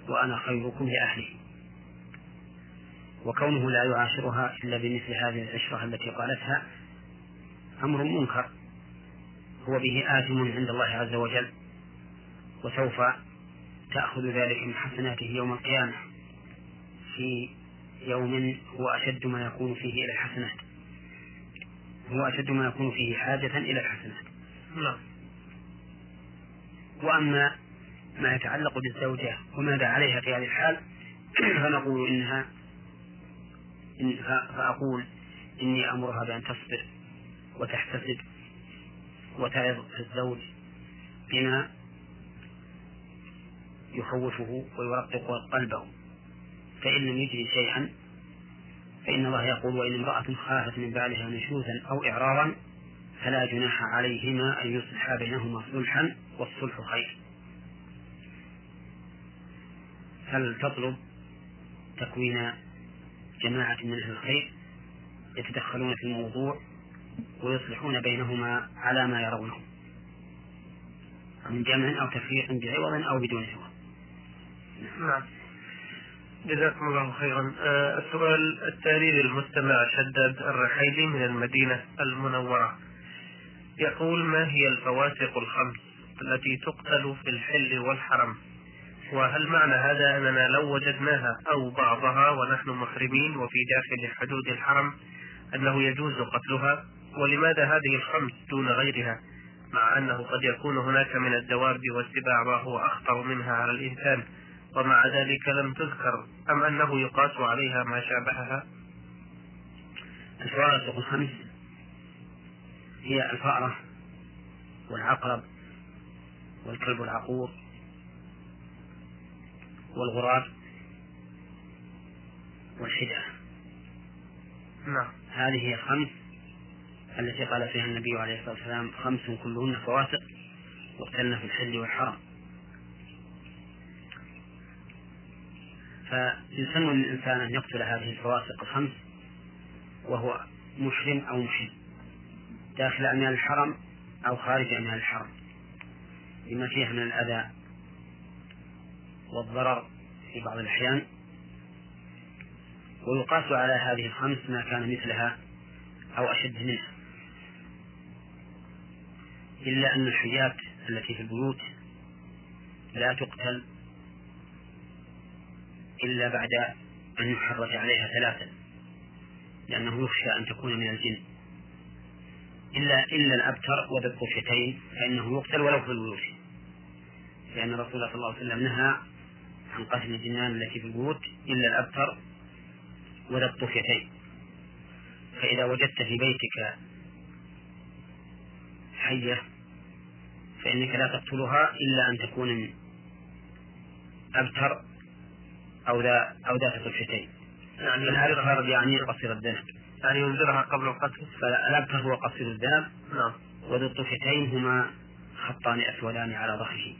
وأنا خيركم لأهلي وكونه لا يعاشرها إلا بمثل هذه العشرة التي قالتها أمر منكر. هو به آثم عند الله عز وجل وسوف تأخذ ذلك من حسناته يوم القيامة في يوم هو أشد ما يكون فيه إلى الحسنات. هو أشد ما يكون فيه حاجة إلى الحسنات. نعم. وأما ما يتعلق بالزوجة وماذا عليها في هذه الحال (clears throat) فنقول إنها إن فأقول إني أمرها بأن تصبر وتحتسب وتعظ الزوج بما يخوفه ويرقق قلبه. فإن لم يجري شيئا فإن الله يقول وإن امرأة خافت من بعدها نشوزا أو إعراضا فلا جناح عليهما أن يصلحا بينهما صلحا والصلح خير. فلتطلب تكوين جماعة من أهل الخير يتدخلون في الموضوع؟ ويصلحون بينهما على ما يرونه. من جمع أو تفريق بعوض أو بدون عوض نعم. جزاكم الله خيرا. آه السؤال التالي للمستمع شداد الرحيلي من المدينة المنورة. يقول ما هي الفواسق الخمس التي تقتل في الحل والحرم؟ وهل معنى هذا أننا لو وجدناها أو بعضها ونحن محرمين وفي داخل حدود الحرم أنه يجوز قتلها؟ ولماذا هذه الخمس دون غيرها؟ مع أنه قد يكون هناك من الدواب والسباع ما هو أخطر منها على الإنسان ومع ذلك لم تذكر أم أنه يقاس عليها ما شابهها؟ الفوارق الخمس هي الفأرة والعقرب والكلب العقور والغراب والحدة نعم. هذه هي الخمس التي قال فيها النبي عليه الصلاة والسلام خمس كلهن فواسق يقتلن في الحل والحرم. فيسن للإنسان أن يقتل هذه الفواسق الخمس وهو محرم أو محرم داخل أميال الحرم أو خارج أميال الحرم لما فيها من الأذى والضرر في بعض الأحيان. ويقاس على هذه الخمس ما كان مثلها أو أشد منها. إلا أن الحيات التي في البيوت لا تقتل إلا بعد أن يحرج عليها ثلاثا لأنه يخشى أن تكون من الجن. إلا إلا الأبتر وذا الطفيتين فإنه يقتل ولو في البيوت. لأن الرسول صلى الله عليه وسلم نهى عن قتل الجنان التي في البيوت إلا الأبتر وذا الطفيتين فإذا وجدت في بيتك حية فإنك لا تقتلها إلا أن تكون أبتر أو ذا أو ذات طفتين يعني الأبتر يعني قصير الذنب. يعني ينذرها قبل القتل؟ فالأبتر هو قصير الذنب. نعم. وذو الطفتين هما خطان أسودان على ظهره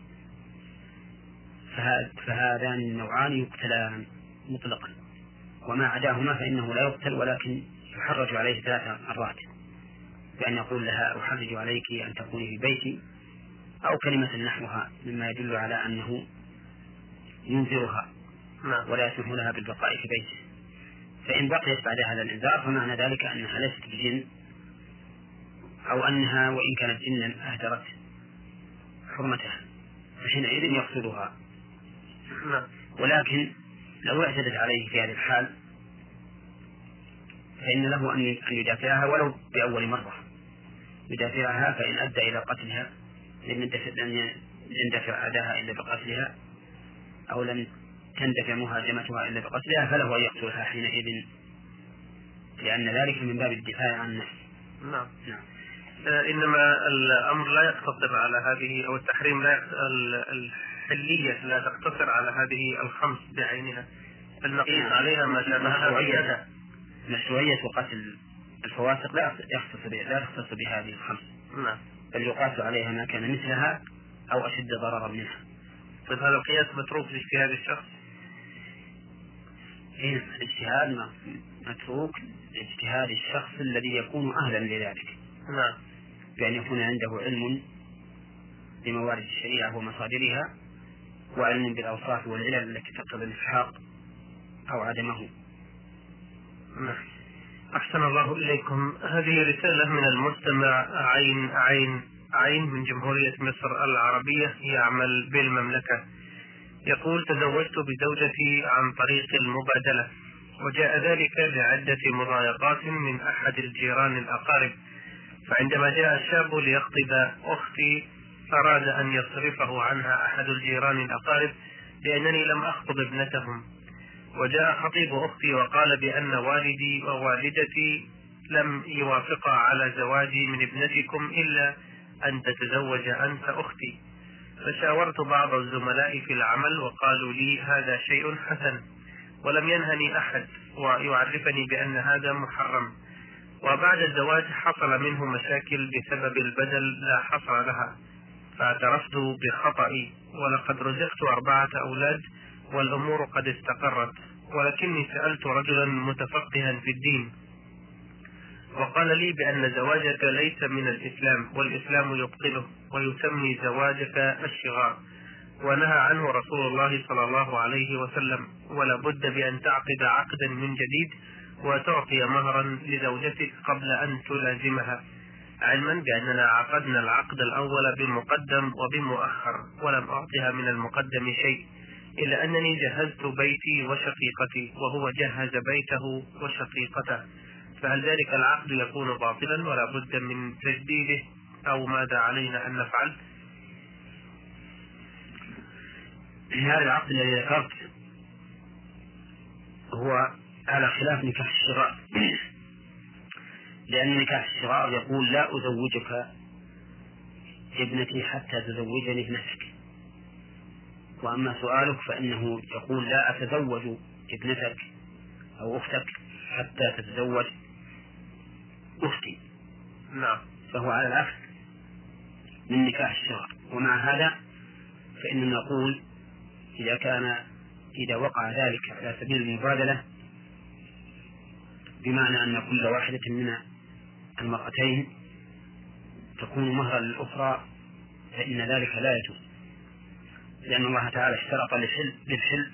فهذان النوعان يقتلان مطلقا. وما عداهما فإنه لا يقتل ولكن يحرج عليه ثلاث مرات. بأن يقول لها أحرج عليك أن تكوني في بيتي. أو كلمة نحوها مما يدل على أنه ينذرها نعم. ولا يسمح لها بالبقاء في بيته. فإن بقيت بعد هذا الإنذار فمعنى ذلك أنها ليست بجن أو أنها وإن كانت جنا أهدرت حرمتها فحينئذ يقصدها. نعم. ولكن لو اعتدت عليه في هذه الحال فإن له أن أن يدافعها ولو بأول مرة. يدافعها فإن أدى إلى قتلها لم لم يندفع أداها إلا بقتلها أو لم تندفع مهاجمتها إلا بقتلها فله أن يقتلها حينئذ. لأن ذلك من باب الدفاع عن النفس نعم. نعم. آه، إنما الأمر لا يقتصر على هذه أو التحريم لا الحلية لا تقتصر على هذه الخمس بعينها. بل نقيس نعم. عليها ما شابهها مشروعية زيادة مشروعية قتل الفواسق لا يختص لا تختص بهذه الخمس. نعم. بل يقاس عليها ما كان مثلها أو أشد ضررا منها. طيب هذا القياس متروك لاجتهاد الشخص؟ إيه الاجتهاد متروك اجتهاد الشخص الذي يكون أهلا لذلك. نعم. بأن يكون عنده علم بموارد الشريعة ومصادرها وعلم بالأوصاف والعلل التي تقتضي الإسحاق أو عدمه. نعم. أحسن الله إليكم. هذه رسالة من المستمع عين عين عين من جمهورية مصر العربية يعمل بالمملكة. يقول تزوجت بزوجتي عن طريق المبادلة وجاء ذلك لعدة مضايقات من أحد الجيران الأقارب. فعندما جاء الشاب ليخطب أختي أراد أن يصرفه عنها أحد الجيران الأقارب لأنني لم أخطب ابنتهم. وجاء خطيب أختي وقال بأن والدي ووالدتي لم يوافقا على زواجي من ابنتكم إلا أن تتزوج أنت أختي. فشاورت بعض الزملاء في العمل وقالوا لي هذا شيء حسن ولم ينهني أحد ويعرفني بأن هذا محرم. وبعد الزواج حصل منه مشاكل بسبب البدل لا حصر لها. فاعترفت بخطئي. ولقد رزقت أربعة أولاد والأمور قد استقرت ولكني سألت رجلا متفقها في الدين. وقال لي بأن زواجك ليس من الإسلام والإسلام يبطله ويسمي زواجك الشغار. ونهى عنه رسول الله صلى الله عليه وسلم ولا بد بأن تعقد عقدا من جديد وتعطي مهرا لزوجتك قبل أن تلازمها علما بأننا عقدنا العقد الأول بمقدم وبمؤخر ولم أعطها من المقدم شيء. إلا أنني جهزت بيتي وشقيقتي وهو جهز بيته وشقيقته. فهل ذلك العقد يكون باطلا ولا بد من تجديده؟ أو ماذا علينا أن نفعل؟ هذا العقد الذي ذكرت هو على خلاف نكاح الشراء. لأن نكاح الشراء يقول لا أزوجك ابنتي حتى تزوجني ابنتك. وأما سؤالك فإنه يقول لا أتزوج ابنتك أو أختك حتى تتزوج أختي. نعم. فهو على العكس من نكاح الشرع. ومع هذا فإننا نقول إذا كان إذا وقع ذلك على سبيل المبادلة بمعنى أن كل واحدة من المرأتين تكون مهرا للأخرى فإن ذلك لا يجوز. لأن الله تعالى اشترط للحل للحل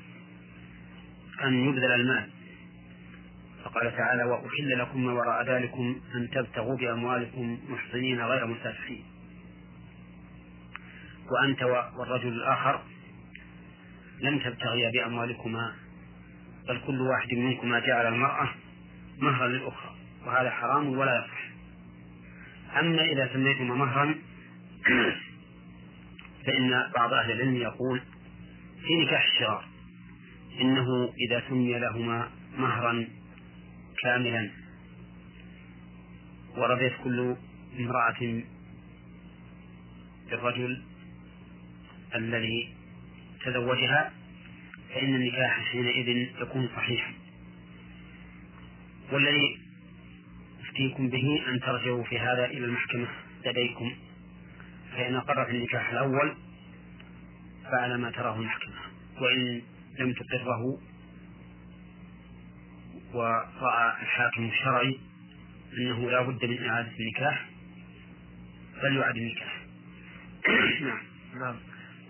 أن يبذل المال. فقال تعالى وأحل لكم ما وراء ذلكم أن تبتغوا بأموالكم محصنين غير مسافحين. وأنت والرجل الآخر لم تبتغيا بأموالكما بل كل واحد منكما جعل المرأة مهرا للأخرى وهذا حرام ولا يصح. أما إذا سميتما مهرا فإن بعض أهل العلم يقول في نكاح الشرار إنه إذا سمي لهما مهرا كاملا. ورضيت كل امرأة بالرجل الذي تزوجها فإن النكاح حينئذ يكون صحيحا. والذي أفتيكم به أن ترجعوا في هذا إلى المحكمة لديكم. فإن أقرت النكاح الأول فعلى ما تراه المحكمة وإن لم تقره ورأى الحاكم الشرعي أنه لا بد من إعادة النكاح فليعد النكاح. (coughs) نعم. نعم.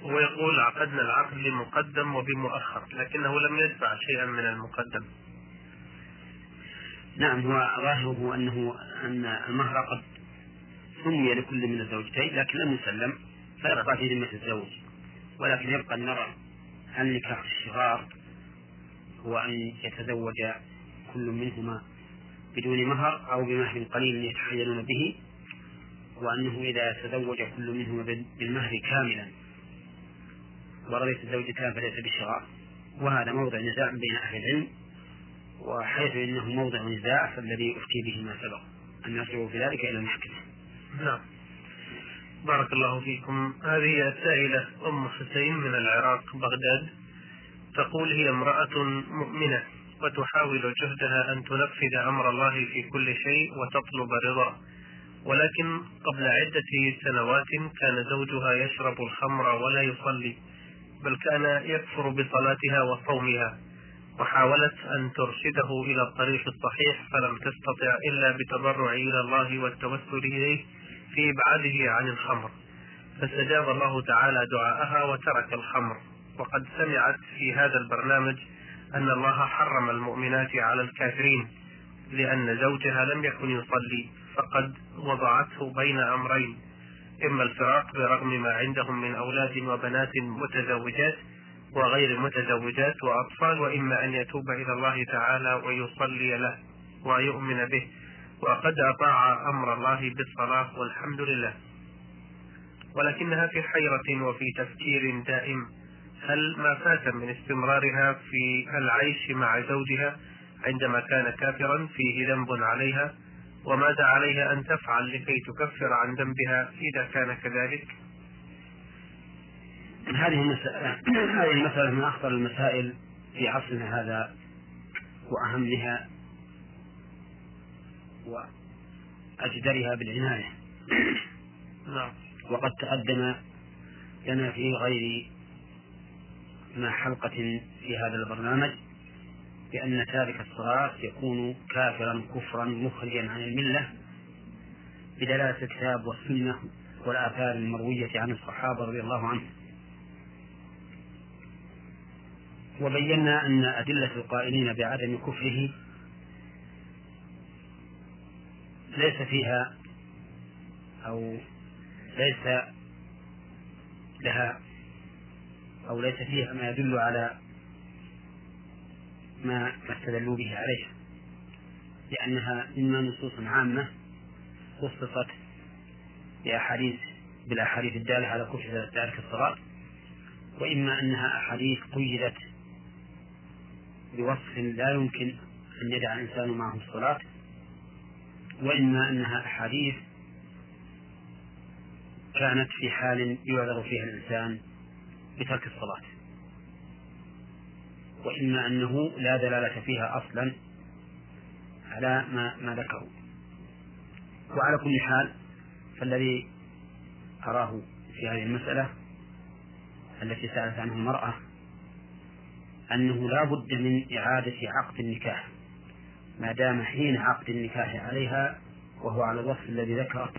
هو يقول عقدنا العقد بمقدم وبمؤخر لكنه لم يدفع شيئا من المقدم. نعم هو ظاهره أنه أن المهر قد سمي لكل من الزوجتين لكن لم يسلم فيبقى في ذمة الزوج. ولكن يبقى النظر هل نكاح الشغار هو أن يتزوج كل منهما بدون مهر أو بمهر قليل يتحيلون به وأنه إذا تزوج كل منهما بالمهر كاملا ورضيت الزوجتان فليس بشغار وهذا موضع نزاع بين أهل العلم وحيث إنه موضع نزاع فالذي أفتي به ما سبق. أن يرجعوا في ذلك إلى المحكمه. نعم. بارك الله فيكم. هذه السائلة أم حسين من العراق بغداد. تقول هي امرأة مؤمنة وتحاول جهدها أن تنفذ أمر الله في كل شيء وتطلب رضاه ولكن قبل عدة سنوات كان زوجها يشرب الخمر ولا يصلي بل كان يكفر بصلاتها وصومها. وحاولت أن ترشده إلى الطريق الصحيح فلم تستطع إلا بالتضرع إلى الله والتوسل إليه. في إبعاده عن الخمر. فاستجاب الله تعالى دعاءها وترك الخمر. وقد سمعت في هذا البرنامج أن الله حرم المؤمنات على الكافرين لأن زوجها لم يكن يصلي فقد وضعته بين أمرين. إما الفراق برغم ما عندهم من أولاد وبنات متزوجات وغير متزوجات وأطفال وإما أن يتوب إلى الله تعالى ويصلي له ويؤمن به. وقد أطاع أمر الله بالصلاة والحمد لله. ولكنها في حيرة وفي تفكير دائم. هل ما فات من استمرارها في العيش مع زوجها عندما كان كافرا فيه ذنب عليها؟ وماذا عليها أن تفعل لكي تكفر عن ذنبها إذا كان كذلك؟ هذه المسألة هذه المسألة من أخطر المسائل في عصرنا هذا وأهمها وأجدرها بالعناية. نعم. وقد تقدم لنا في غير ما حلقة في هذا البرنامج بأن تارك الصلاة يكون كافرا كفرا مخرجا عن الملة بدلالة الكتاب والسنة والآثار المروية عن الصحابة رضي الله عنهم. وبينا أن أدلة القائلين بعدم كفره ليس فيها أو ليس لها أو ليس فيها ما يدل على ما استدلوا به عليها لأنها إما نصوص عامة خصصت بأحاديث بالأحاديث الدالة على كفر تارك الصلاة وإما أنها أحاديث قيدت بوصف لا يمكن أن يدع الإنسان معه الصلاة وإما أنها أحاديث كانت في حال يعذر فيها الإنسان بترك الصلاة. وإما أنه لا دلالة فيها أصلا على ما ما ذكروا وعلى كل حال فالذي أراه في هذه المسألة التي سألت عنه المرأة أنه لا بد من إعادة عقد النكاح. ما دام حين عقد النكاح عليها وهو على الوصف الذي ذكره